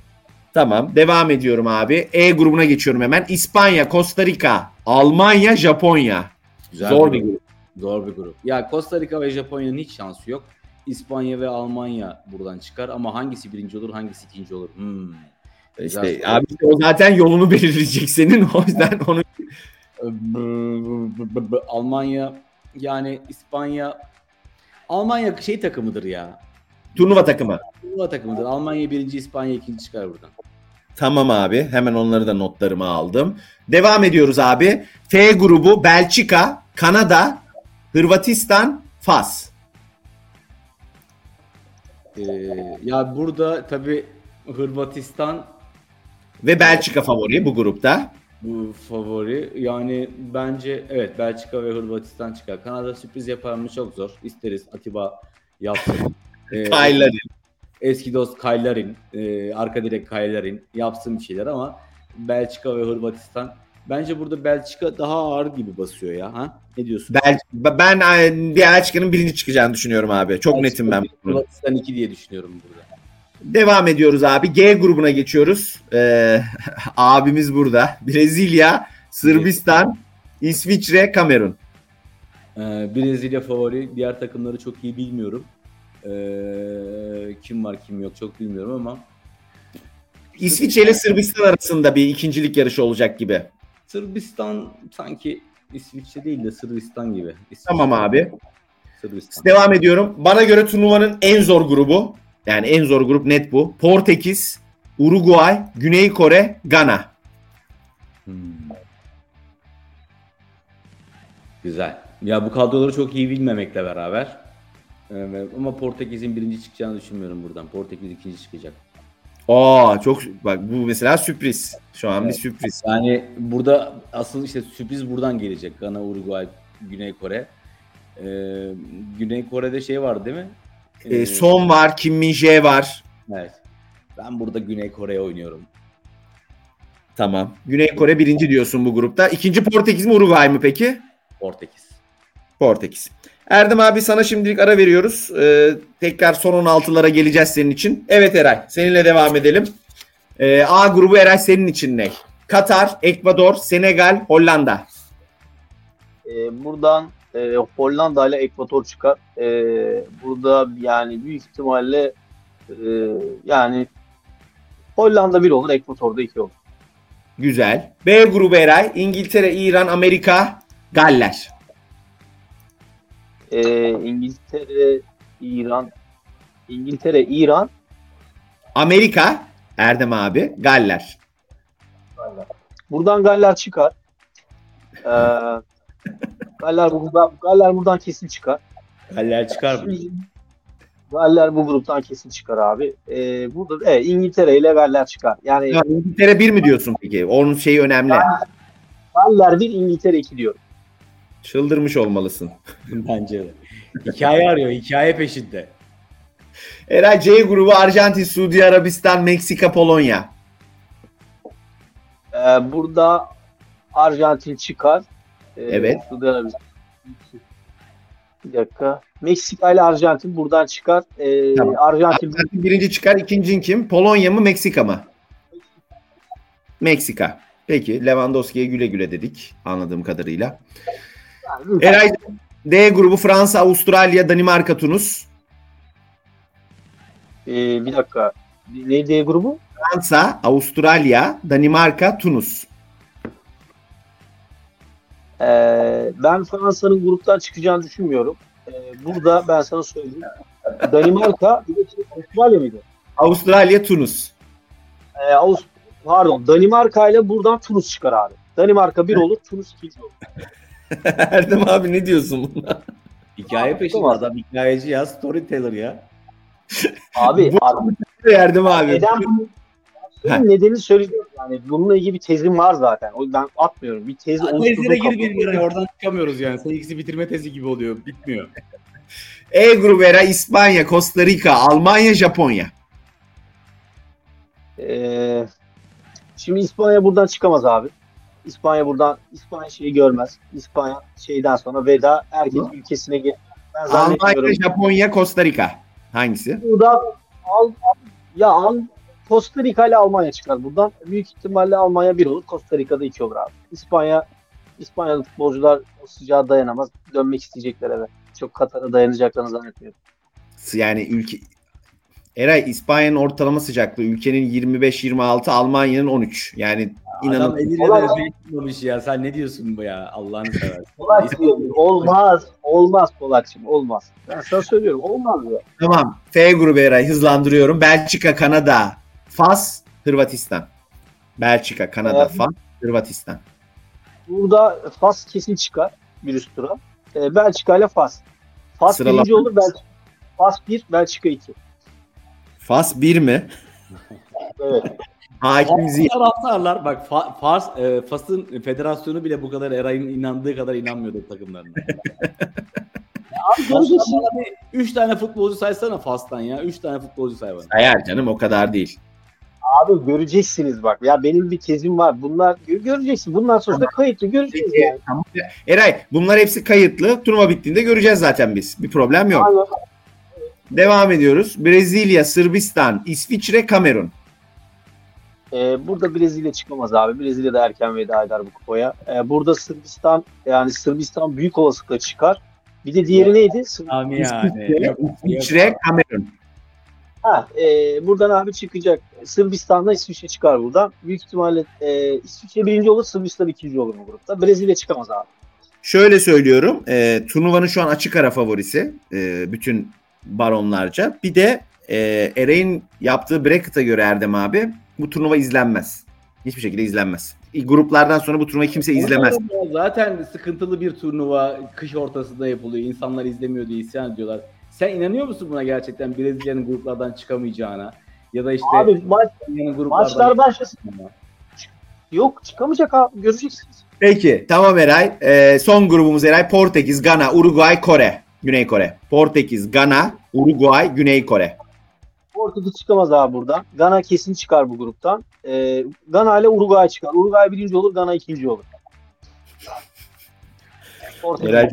Tamam. Devam ediyorum abi. E grubuna geçiyorum hemen. İspanya, Costa Rica, Almanya, Japonya. Güzel Zor bir grup. grup. Zor bir grup. Ya Costa Rica ve Japonya'nın hiç şansı yok. İspanya ve Almanya buradan çıkar ama hangisi birinci olur, hangisi ikinci olur? Hmm. İşte abi o zaten yolunu belirleyecek senin. O yüzden onu Almanya yani İspanya Almanya şey takımıdır ya. turnuva takımı. Turnuva takımıdır. Almanya birinci, İspanya ikinci çıkar buradan. Tamam abi. Hemen onları da notlarıma aldım. Devam ediyoruz abi. F grubu Belçika, Kanada, Hırvatistan, Fas. Ee, ya burada tabii Hırvatistan Ve Belçika favori bu grupta. bu favori. Yani bence evet Belçika ve Hırvatistan çıkar. Kanada sürpriz yapar mı çok zor. İsteriz Atiba yapsın. Ee, eski dost Kaylarin, e, arka direk Kaylarin yapsın bir şeyler ama Belçika ve Hırvatistan bence burada Belçika daha ağır gibi basıyor ya. Ha? Ne diyorsun? Bel ben Belçika'nın birinci çıkacağını düşünüyorum abi. Çok netim ben. Hırvatistan 2 diye düşünüyorum burada. Devam ediyoruz abi. G grubuna geçiyoruz. Ee, abimiz burada. Brezilya, Sırbistan, İsviçre, Kamerun. Ee, Brezilya favori. Diğer takımları çok iyi bilmiyorum. Ee, kim var kim yok çok bilmiyorum ama İsviçre ile Sırbistan arasında bir ikincilik yarışı olacak gibi. Sırbistan sanki İsviçre değil de Sırbistan gibi. İsviçre, Tamam abi. Sırbistan. Devam ediyorum. Bana göre turnuvanın en zor grubu. Yani en zor grup net bu. Portekiz, Uruguay, Güney Kore, Gana. Hmm. Güzel. Ya bu kadroları çok iyi bilmemekle beraber. Ee, ama Portekiz'in birinci çıkacağını düşünmüyorum buradan. Portekiz ikinci çıkacak. Aa çok bak bu mesela sürpriz. Şu an bir sürpriz. Yani burada asıl işte sürpriz buradan gelecek. Gana, Uruguay, Güney Kore. Ee, Güney Kore'de şey var değil mi? Ee, Son var, Kim Min Jae var. Evet. Ben burada Güney Kore'ye oynuyorum. Tamam. Güney Kore birinci diyorsun bu grupta. İkinci Portekiz mi Uruguay mı peki? Portekiz. Portekiz. Erdem abi sana şimdilik ara veriyoruz. Ee, tekrar son 16'lara geleceğiz senin için. Evet Eray seninle devam edelim. Ee, A grubu Eray senin için ne? Katar, Ekvador, Senegal, Hollanda. Ee, buradan e, Hollanda ile Ekvator çıkar. Ee, burada yani büyük ihtimalle e, yani Hollanda 1 olur, Ekvator'da 2 olur. Güzel. B grubu Eray, İngiltere, İran, Amerika, Galler. Ee, İngiltere, İran, İngiltere, İran, Amerika, Erdem abi, Galler. Buradan Galler çıkar. Ee, Galler buradan, Galler buradan kesin çıkar. Galler çıkar mı? Galler bu gruptan kesin çıkar abi. Ee, burada evet, İngiltere ile Galler çıkar. Yani Ya, İngiltere 1 mi diyorsun peki? Onun şeyi önemli. Galler 1, İngiltere 2 diyorum. Çıldırmış olmalısın. Bence de. Hikaye arıyor. Hikaye peşinde. Eray C grubu Arjantin, Suudi Arabistan, Meksika, Polonya. Ee, burada Arjantin çıkar. Ee, Evet. Suudi Arabistan. Bir dakika. Meksika ile Arjantin buradan çıkar. Ee, Tamam. Arjantin Arjantin birinci çıkar. ikincin kim? Polonya mı Meksika mı? Meksika. Peki Lewandowski'ye güle güle dedik anladığım kadarıyla. Eray D grubu Fransa, Avustralya, Danimarka, Tunus. Ee, bir dakika. Neydi D grubu? Fransa, Avustralya, Danimarka, Tunus. Ee, ben Fransa'nın gruptan çıkacağını düşünmüyorum. Ee, burada ben sana söyleyeyim. Danimarka, bir de Avustralya mıydı? Avustralya, Tunus. Ee, Avust Pardon, Danimarka ile buradan Tunus çıkar abi. Danimarka bir olur, Tunus ikinci olur. Erdem abi ne diyorsun buna? Hikaye peşinde Tamam. adam hikayeci ya. Storyteller ya. Abi, Bu- abi Erdem abi. neden bunu Senin nedeni söyleyeceğim. Yani bununla ilgili bir tezim var zaten. O ben atmıyorum. Bir tez Tezlere oluşturdum gir bir yere oradan çıkamıyoruz yani. Seninkisi bitirme tezi gibi oluyor. Bitmiyor. E grubu Eray İspanya, Costa Rica, Almanya, Japonya. Ee, şimdi İspanya buradan çıkamaz abi. İspanya buradan İspanya şeyi görmez. İspanya şeyden sonra veda herkes Hı. ülkesine gelir. Ben zannetmiyorum. Almanya, Japonya, Costa Rica. Hangisi? Burada al, ya al, Costa Rica ile Almanya çıkar buradan. Büyük ihtimalle Almanya bir olur. Costa Rica'da iki olur abi. İspanya İspanyalı futbolcular o sıcağa dayanamaz. Dönmek isteyecekler eve. Çok Katar'a dayanacaklarını zannetmiyorum. Yani ülke Eray İspanya'nın ortalama sıcaklığı ülkenin 25-26, Almanya'nın 13. Yani Adam inanın eliyle Olay- de şey tutmamış ya. Sen ne diyorsun bu ya? Allah'ını seversen. Polatcığım olmaz. Olmaz Polatcığım olmaz. Ben sana söylüyorum olmaz ya. tamam. F grubu Eray hızlandırıyorum. Belçika, Kanada, Fas, Hırvatistan. Belçika, Kanada, Evet. Fas, Hırvatistan. Burada Fas kesin çıkar bir üst tura. Ee, Belçika ile Fas. Fas Sıralama. birinci olur. Belçika. Fas 1, Belçika 2. Fas 1 mi? Evet. Hakim Ziya. Taraftarlar bak Fa- Fars, e, Fas'ın federasyonu bile bu kadar Eray'ın inandığı kadar inanmıyordu takımlarına. Abi göreceksin. Fas'tan bana bir 3 tane futbolcu saysana Fas'tan ya. 3 tane futbolcu say bana. Hayır canım o kadar değil. Abi göreceksiniz bak. Ya benim bir tezim var. Bunlar gö- göreceksin. Bunlar sonuçta kayıtlı. Göreceksiniz Peki, yani. tamam. Eray bunlar hepsi kayıtlı. Turnuva bittiğinde göreceğiz zaten biz. Bir problem yok. Aynen. Devam ediyoruz. Brezilya, Sırbistan, İsviçre, Kamerun. Ee, burada Brezilya çıkamaz abi. Brezilya da erken veda eder bu kupaya. Ee, burada Sırbistan yani Sırbistan büyük olasılıkla çıkar. Bir de diğeri neydi? Sır- Ami İsviçre, yani. İsviçre, Kamerun. Ha, e, buradan abi çıkacak. Sırbistan'da İsviçre çıkar buradan. Büyük ihtimalle e, İsviçre birinci olur, Sırbistan ikinci olur bu grupta. Brezilya çıkamaz abi. Şöyle söylüyorum. E, turnuvanın şu an açık ara favorisi. e, bütün baronlarca. Bir de e, Eray'in yaptığı bracket'a göre Erdem abi bu turnuva izlenmez. Hiçbir şekilde izlenmez. Gruplardan sonra bu turnuvayı kimse izlemez. Zaten sıkıntılı bir turnuva kış ortasında yapılıyor. İnsanlar izlemiyor diye isyan ediyorlar. Sen inanıyor musun buna gerçekten Brezilya'nın gruplardan çıkamayacağına? Ya da işte Abi maç, Brezilya'nın gruplardan maçlar başlasın. Yok çıkamayacak abi. Göreceksiniz. Peki tamam Eray. E, son grubumuz Eray. Portekiz, Gana, Uruguay, Kore. Güney Kore. Portekiz, Gana, Uruguay, Güney Kore. Portekiz çıkamaz abi buradan. Gana kesin çıkar bu gruptan. E, Gana ile Uruguay çıkar. Uruguay birinci olur, Gana ikinci olur. Portekiz Helal.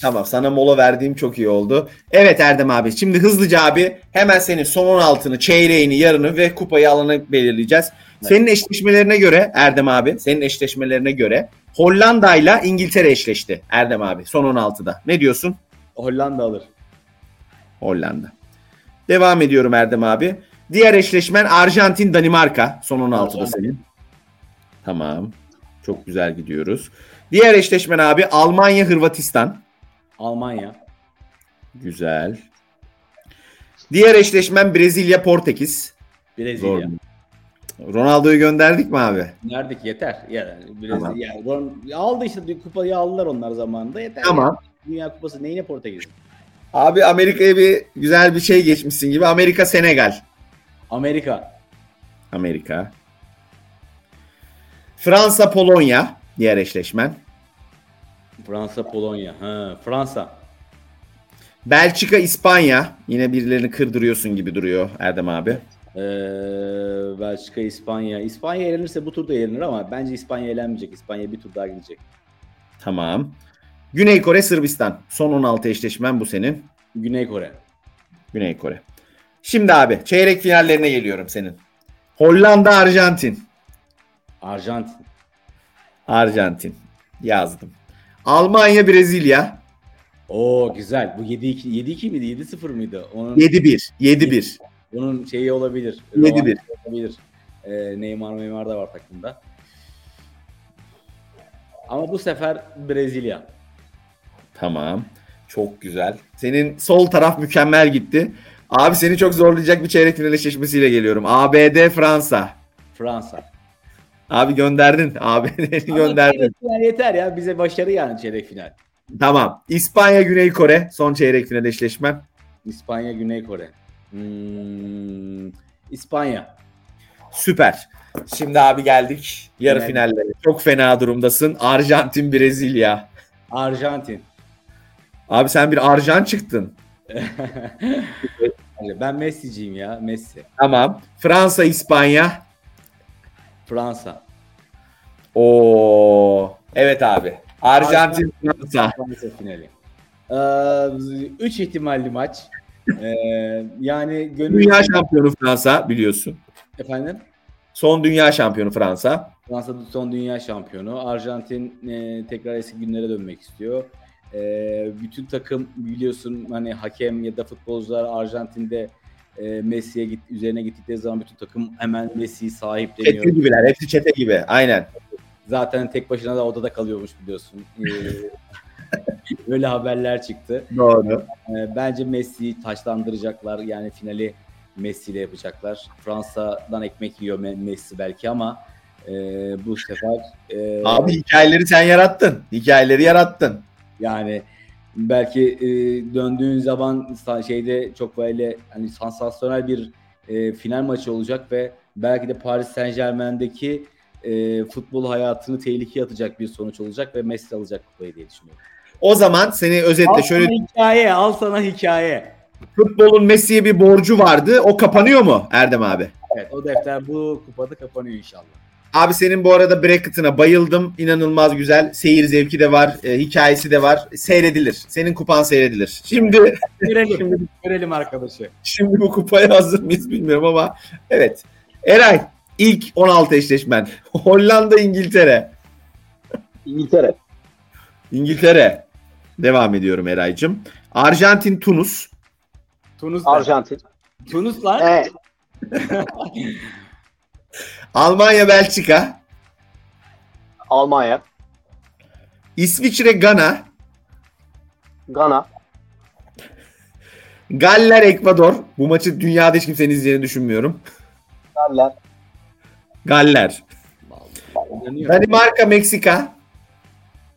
Tamam sana mola verdiğim çok iyi oldu. Evet Erdem abi şimdi hızlıca abi hemen senin son 16'ını, çeyreğini, yarını ve kupayı alanı belirleyeceğiz. Senin eşleşmelerine göre Erdem abi, senin eşleşmelerine göre Hollanda ile İngiltere eşleşti Erdem abi son 16'da. Ne diyorsun? Hollanda alır. Hollanda. Devam ediyorum Erdem abi. Diğer eşleşmen Arjantin Danimarka son 16'da Arjantin. senin. Tamam. Çok güzel gidiyoruz. Diğer eşleşmen abi Almanya Hırvatistan. Almanya. Güzel. Diğer eşleşmen Brezilya Portekiz. Zor. Brezilya. Ronaldo'yu gönderdik mi abi? Ki yeter. Yani Brezilya. Tamam. Yani Ron- aldı işte kupayı aldılar onlar zamanında yeter. Tamam. Dünya kupası neyine Portekiz? Abi Amerika'ya bir güzel bir şey geçmişsin gibi. Amerika Senegal. Amerika. Amerika. Fransa Polonya diğer eşleşmen. Fransa, Polonya. Ha, Fransa. Belçika, İspanya. Yine birilerini kırdırıyorsun gibi duruyor Erdem abi. Ee, Belçika, İspanya. İspanya elenirse bu turda elenir ama bence İspanya elenmeyecek. İspanya bir tur daha gidecek. Tamam. Güney Kore, Sırbistan. Son 16 eşleşmen bu senin. Güney Kore. Güney Kore. Şimdi abi çeyrek finallerine geliyorum senin. Hollanda, Arjantin. Arjantin. Arjantin. Yazdım. Almanya, Brezilya. Oo güzel. Bu 7-2 7-2 miydi? 7-0 mıydı? Onun 7-1. 7-1. onun şeyi olabilir. 7-1. Rövanşı Olabilir. Ee, Neymar Neymar da var takımda. Ama bu sefer Brezilya. Tamam. Çok güzel. Senin sol taraf mükemmel gitti. Abi seni çok zorlayacak bir çeyrek final eşleşmesiyle geliyorum. ABD, Fransa. Fransa. Abi gönderdin. Ama gönderdin. final yeter ya. Bize başarı yani çeyrek final. Tamam. İspanya, Güney Kore. Son çeyrek final eşleşmen. İspanya, Güney Kore. Hmm, İspanya. Süper. Şimdi abi geldik yarı Final. finallere. Çok fena durumdasın. Arjantin, Brezilya. Arjantin. Abi sen bir Arjan çıktın. ben Messi'ciyim ya. Messi. Tamam. Fransa, İspanya. Fransa. Oo. Evet abi. Arjantin, Fransa. Fransa finali. 3 ihtimalli maç. Ee, yani gönül... Dünya şampiyonu Fransa biliyorsun. Efendim? Son dünya şampiyonu Fransa. Fransa son dünya şampiyonu. Arjantin e, tekrar eski günlere dönmek istiyor. E, bütün takım biliyorsun hani hakem ya da futbolcular Arjantin'de e, Messi'ye git, üzerine gittikleri zaman bütün takım hemen Messi'yi sahipleniyor. Çete gibiler. Hepsi çete gibi. Aynen. Zaten tek başına da odada kalıyormuş biliyorsun. E, Öyle haberler çıktı. Doğru. E, bence Messi'yi taşlandıracaklar. Yani finali Messi ile yapacaklar. Fransa'dan ekmek yiyor Me- Messi belki ama e, bu sefer e, Abi hikayeleri sen yarattın. Hikayeleri yarattın. yani belki e, döndüğün zaman şeyde çok böyle hani sansasyonel bir e, final maçı olacak ve belki de Paris Saint Germain'deki e, futbol hayatını tehlikeye atacak bir sonuç olacak ve Messi alacak kupayı diye düşünüyorum. O zaman seni Al özetle şöyle sana hikaye, al sana hikaye. futbolun Messi'ye bir borcu vardı. O kapanıyor mu Erdem abi? Evet o defter bu kupada kapanıyor inşallah. Abi senin bu arada bracket'ına bayıldım. İnanılmaz güzel. Seyir zevki de var. e, hikayesi de var. Seyredilir. Senin kupan seyredilir. Şimdi Görelim, görelim arkadaşı. şimdi bu kupaya hazır mıyız bilmiyorum ama evet. Eray ilk 16 eşleşmen. Hollanda İngiltere. İngiltere. İngiltere. Devam ediyorum Eray'cığım. Arjantin Tunus. Tunus Arjantin. Tunus lan. Evet. Almanya Belçika. Almanya. İsviçre Gana. Gana. Galler Ekvador. Bu maçı dünyada hiç kimsenin izleyeceğini düşünmüyorum. Galler. Galler. Danimarka Meksika.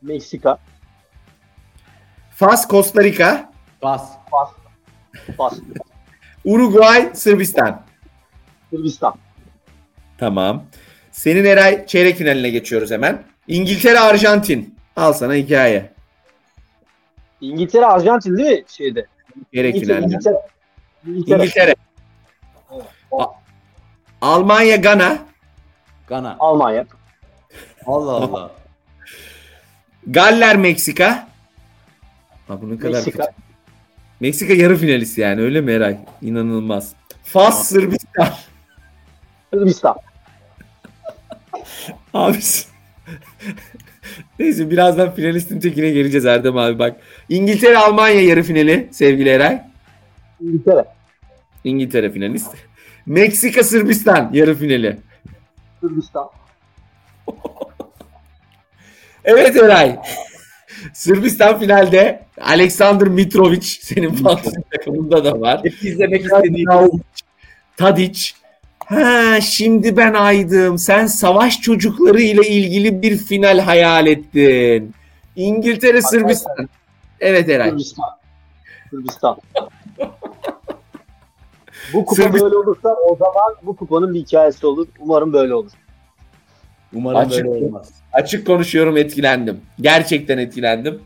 Meksika. Fas Costa Rica. Pas. Pas. Pas. Uruguay Sırbistan. Sırbistan. Tamam. Senin Eray çeyrek finaline geçiyoruz hemen. İngiltere Arjantin. Al sana hikaye. İngiltere, Arjantin değil mi şeyde? Çeyrek İngiltere. finalde. İngiltere. İngiltere. İngiltere. A- Almanya Gana. Gana. Almanya. Allah Allah. Galler Meksika. Ha, bu ne kadar Meksika. kötü. Meksika yarı finalist yani öyle mi Eray? İnanılmaz. Fas Sırbistan. Sırbistan. Abi Neyse birazdan finalistin tekine geleceğiz Erdem abi bak. İngiltere Almanya yarı finali sevgili Eray. İngiltere. İngiltere finalist. Meksika Sırbistan yarı finali. Sırbistan. Evet Eray. Sırbistan finalde Aleksandr Mitrovic senin fantezi takımında da var. Hep izlemek istediğim. Tadic. Ha şimdi ben aydım. Sen savaş çocukları ile ilgili bir final hayal ettin. İngiltere Sırbistan. Evet Eray. Sırbistan. Sırbistan. bu kupa Sırbistan. böyle olursa o zaman bu kupanın bir hikayesi olur. Umarım böyle olur. Umarım Açık- böyle olmaz. Açık konuşuyorum etkilendim. Gerçekten etkilendim.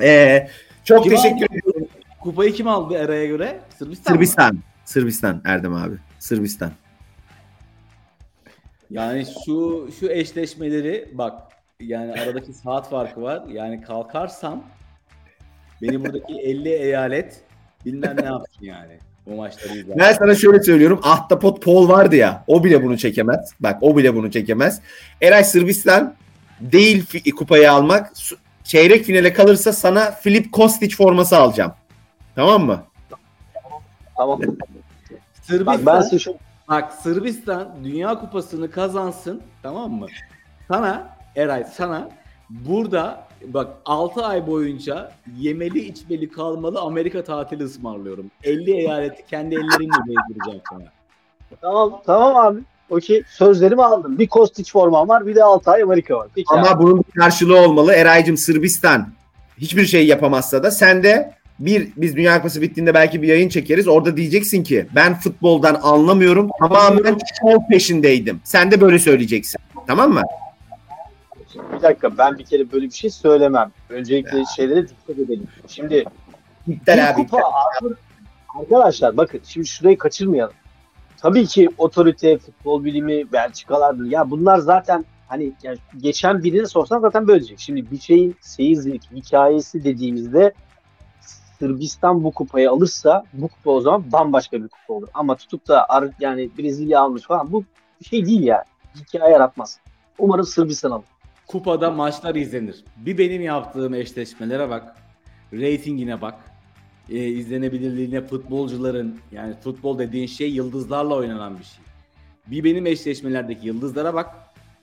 Ee, çok Kim teşekkür ederim. Kupayı kim aldı Eray'a göre? Sırbistan. mı? Sırbistan. Sırbistan Erdem abi. Sırbistan. Yani şu şu eşleşmeleri bak yani aradaki saat farkı var. Yani kalkarsam beni buradaki 50 eyalet bilmem ne yapsın yani. Bu maçları izler. Ben sana şöyle söylüyorum. Ahtapot Paul vardı ya. O bile bunu çekemez. Bak o bile bunu çekemez. Eray Sırbistan değil fi- kupayı almak. Çeyrek finale kalırsa sana Filip Kostic forması alacağım. Tamam mı? Tamam. Sırbistan, ben size şu bak Sırbistan Dünya Kupası'nı kazansın tamam mı? Sana Eray sana burada bak 6 ay boyunca yemeli içmeli kalmalı Amerika tatili ısmarlıyorum. 50 eyaleti kendi ellerimle gezdireceğim sana. Tamam tamam abi. Okey. Sözlerimi aldım. Bir Kostic formam var bir de Altay Amerika var. Peki abi. Ama bunun bir karşılığı olmalı. Eray'cım Sırbistan hiçbir şey yapamazsa da sen de bir biz Dünya Kupası bittiğinde belki bir yayın çekeriz. Orada diyeceksin ki ben futboldan anlamıyorum. Tamamen şov peşindeydim. Sen de böyle söyleyeceksin. Tamam mı? Bir dakika ben bir kere böyle bir şey söylemem. Öncelikle şeylere dikkat edelim. Şimdi İptal abi. kupa arkadaşlar bakın şimdi şurayı kaçırmayalım. Tabii ki otorite, futbol bilimi, Belçikalardır. Ya bunlar zaten hani yani geçen birine sorsan zaten böyle diyecek. Şimdi bir şeyin seyir zevki, hikayesi dediğimizde Sırbistan bu kupayı alırsa bu kupa o zaman bambaşka bir kupa olur. Ama tutup da yani Brezilya almış falan bu şey değil yani. Hikaye yaratmaz. Umarım Sırbistan alır. Kupada maçlar izlenir. Bir benim yaptığım eşleşmelere bak. Ratingine bak. E, izlenebilirliğine futbolcuların yani futbol dediğin şey yıldızlarla oynanan bir şey. Bir benim eşleşmelerdeki yıldızlara bak.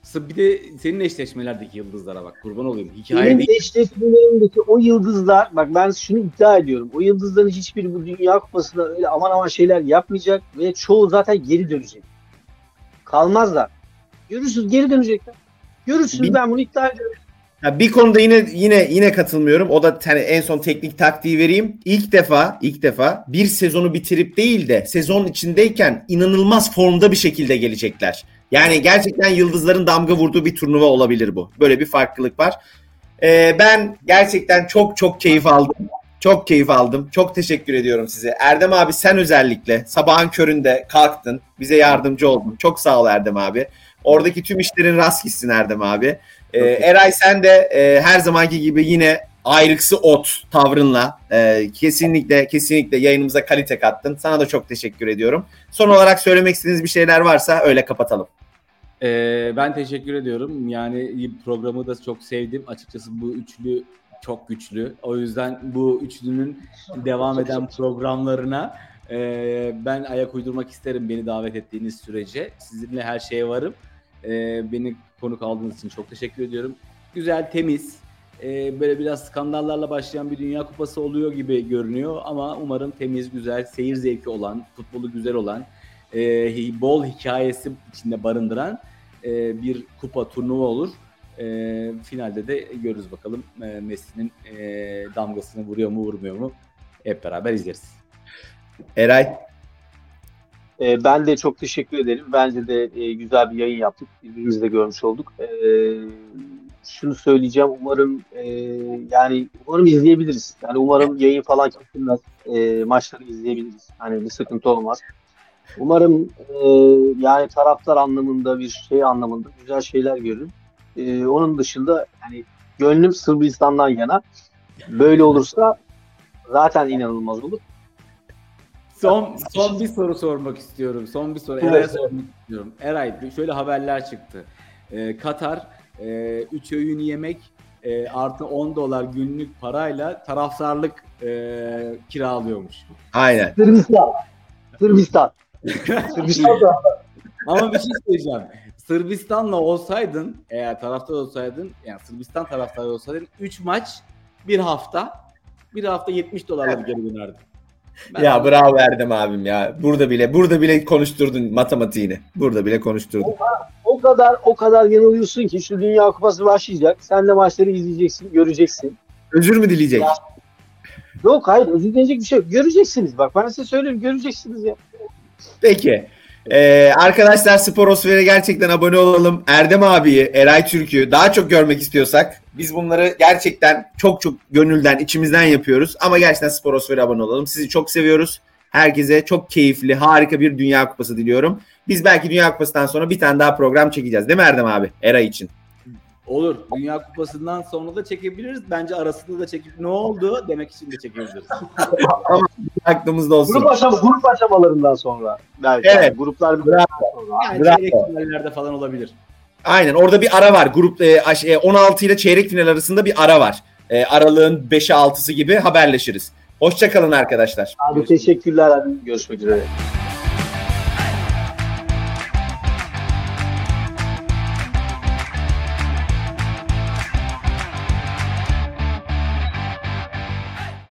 Sı- Bir de senin eşleşmelerdeki yıldızlara bak. Kurban olayım. Hikaye Benim değil. eşleşmelerimdeki o yıldızlar, bak ben şunu iddia ediyorum. O yıldızların hiçbiri bu Dünya Kupası'nda öyle aman aman şeyler yapmayacak ve çoğu zaten geri dönecek. Kalmazlar. Görürsünüz geri dönecekler. Görürsünüz Bir- ben bunu iddia ediyorum. Ya bir konuda yine yine yine katılmıyorum. O da hani en son teknik taktiği vereyim. İlk defa ilk defa bir sezonu bitirip değil de sezon içindeyken inanılmaz formda bir şekilde gelecekler. Yani gerçekten yıldızların damga vurduğu bir turnuva olabilir bu. Böyle bir farklılık var. Ee, ben gerçekten çok çok keyif aldım. Çok keyif aldım. Çok teşekkür ediyorum size. Erdem abi sen özellikle sabahın köründe kalktın. Bize yardımcı oldun. Çok sağ ol Erdem abi. Oradaki tüm işlerin rast gitsin Erdem abi. Ee, Eray sen de e, her zamanki gibi yine ayrıksı ot tavrınla e, kesinlikle kesinlikle yayınımıza kalite kattın. Sana da çok teşekkür ediyorum. Son olarak söylemek istediğiniz bir şeyler varsa öyle kapatalım. Ee, ben teşekkür ediyorum. Yani programı da çok sevdim. Açıkçası bu üçlü çok güçlü. O yüzden bu üçlünün devam eden programlarına e, ben ayak uydurmak isterim beni davet ettiğiniz sürece. Sizinle her şeye varım. E, beni konuk aldığınız için çok teşekkür ediyorum. Güzel, temiz, e, böyle biraz skandallarla başlayan bir Dünya Kupası oluyor gibi görünüyor ama umarım temiz, güzel, seyir zevki olan, futbolu güzel olan, e, bol hikayesi içinde barındıran e, bir kupa turnuva olur. E, finalde de görürüz bakalım e, Messi'nin e, damgasını vuruyor mu vurmuyor mu hep beraber izleriz. Eray Ee, ben de çok teşekkür ederim. Bence de e, güzel bir yayın yaptık. Birbirimizi de görmüş olduk. Ee, şunu söyleyeceğim. Umarım e, yani umarım izleyebiliriz. Yani umarım yayın falan kesilmez. E, maçları izleyebiliriz. Hani bir sıkıntı olmaz. Umarım e, yani taraftar anlamında bir şey anlamında güzel şeyler görürüm. E, onun dışında yani gönlüm Sırbistan'dan yana. Böyle olursa zaten inanılmaz olur. Son son bir soru sormak istiyorum. Son bir soru. Evet. Eray'a sormak istiyorum. Eray şöyle haberler çıktı. Ee, Katar 3 öğün yemek e, artı 10 dolar günlük parayla taraftarlık e, kiralıyormuş. aynen. Sırbistan. Sırbistan. Ama bir şey söyleyeceğim. Sırbistan'la olsaydın, eğer taraftar olsaydın, yani Sırbistan taraftarı olsaydın 3 maç, bir hafta, bir hafta 70 dolarla geri dönerdin. Ben- Ya bravo Erdem abim ya. Burada bile burada bile konuşturdun matematiğini. Burada bile konuşturdun. o kadar o kadar yanılıyorsun ki şu Dünya Kupası başlayacak. Sen de maçları izleyeceksin, göreceksin. Özür mü dileyecek? Ya. Yok hayır özür dileyecek bir şey yok. Göreceksiniz bak ben size söyleyeyim göreceksiniz ya. Peki. Ee, arkadaşlar Sporosfer'e gerçekten abone olalım. Erdem abiyi, Eray Türk'ü daha çok görmek istiyorsak biz bunları gerçekten çok çok gönülden, içimizden yapıyoruz. Ama gerçekten Sporosfer'e abone olalım. Sizi çok seviyoruz. Herkese çok keyifli, harika bir Dünya Kupası diliyorum. Biz belki Dünya Kupası'ndan sonra bir tane daha program çekeceğiz. Değil mi Erdem abi? Eray için. Olur. Dünya Kupası'ndan sonra da çekebiliriz. Bence arasında da çekip ne oldu demek için de çekebiliriz. Aklımızda olsun. Grup, aşama, grup aşamalarından sonra. Belki Evet. yani gruplar Bravo. sonra. Yani Bravo. çeyrek finallerde falan olabilir. Aynen orada bir ara var. Grup e, aş- e, 16 ile çeyrek final arasında bir ara var. E, aralığın 5'i 6'sı gibi haberleşiriz. Hoşçakalın arkadaşlar. Abi teşekkürler. Hadi görüşmek üzere.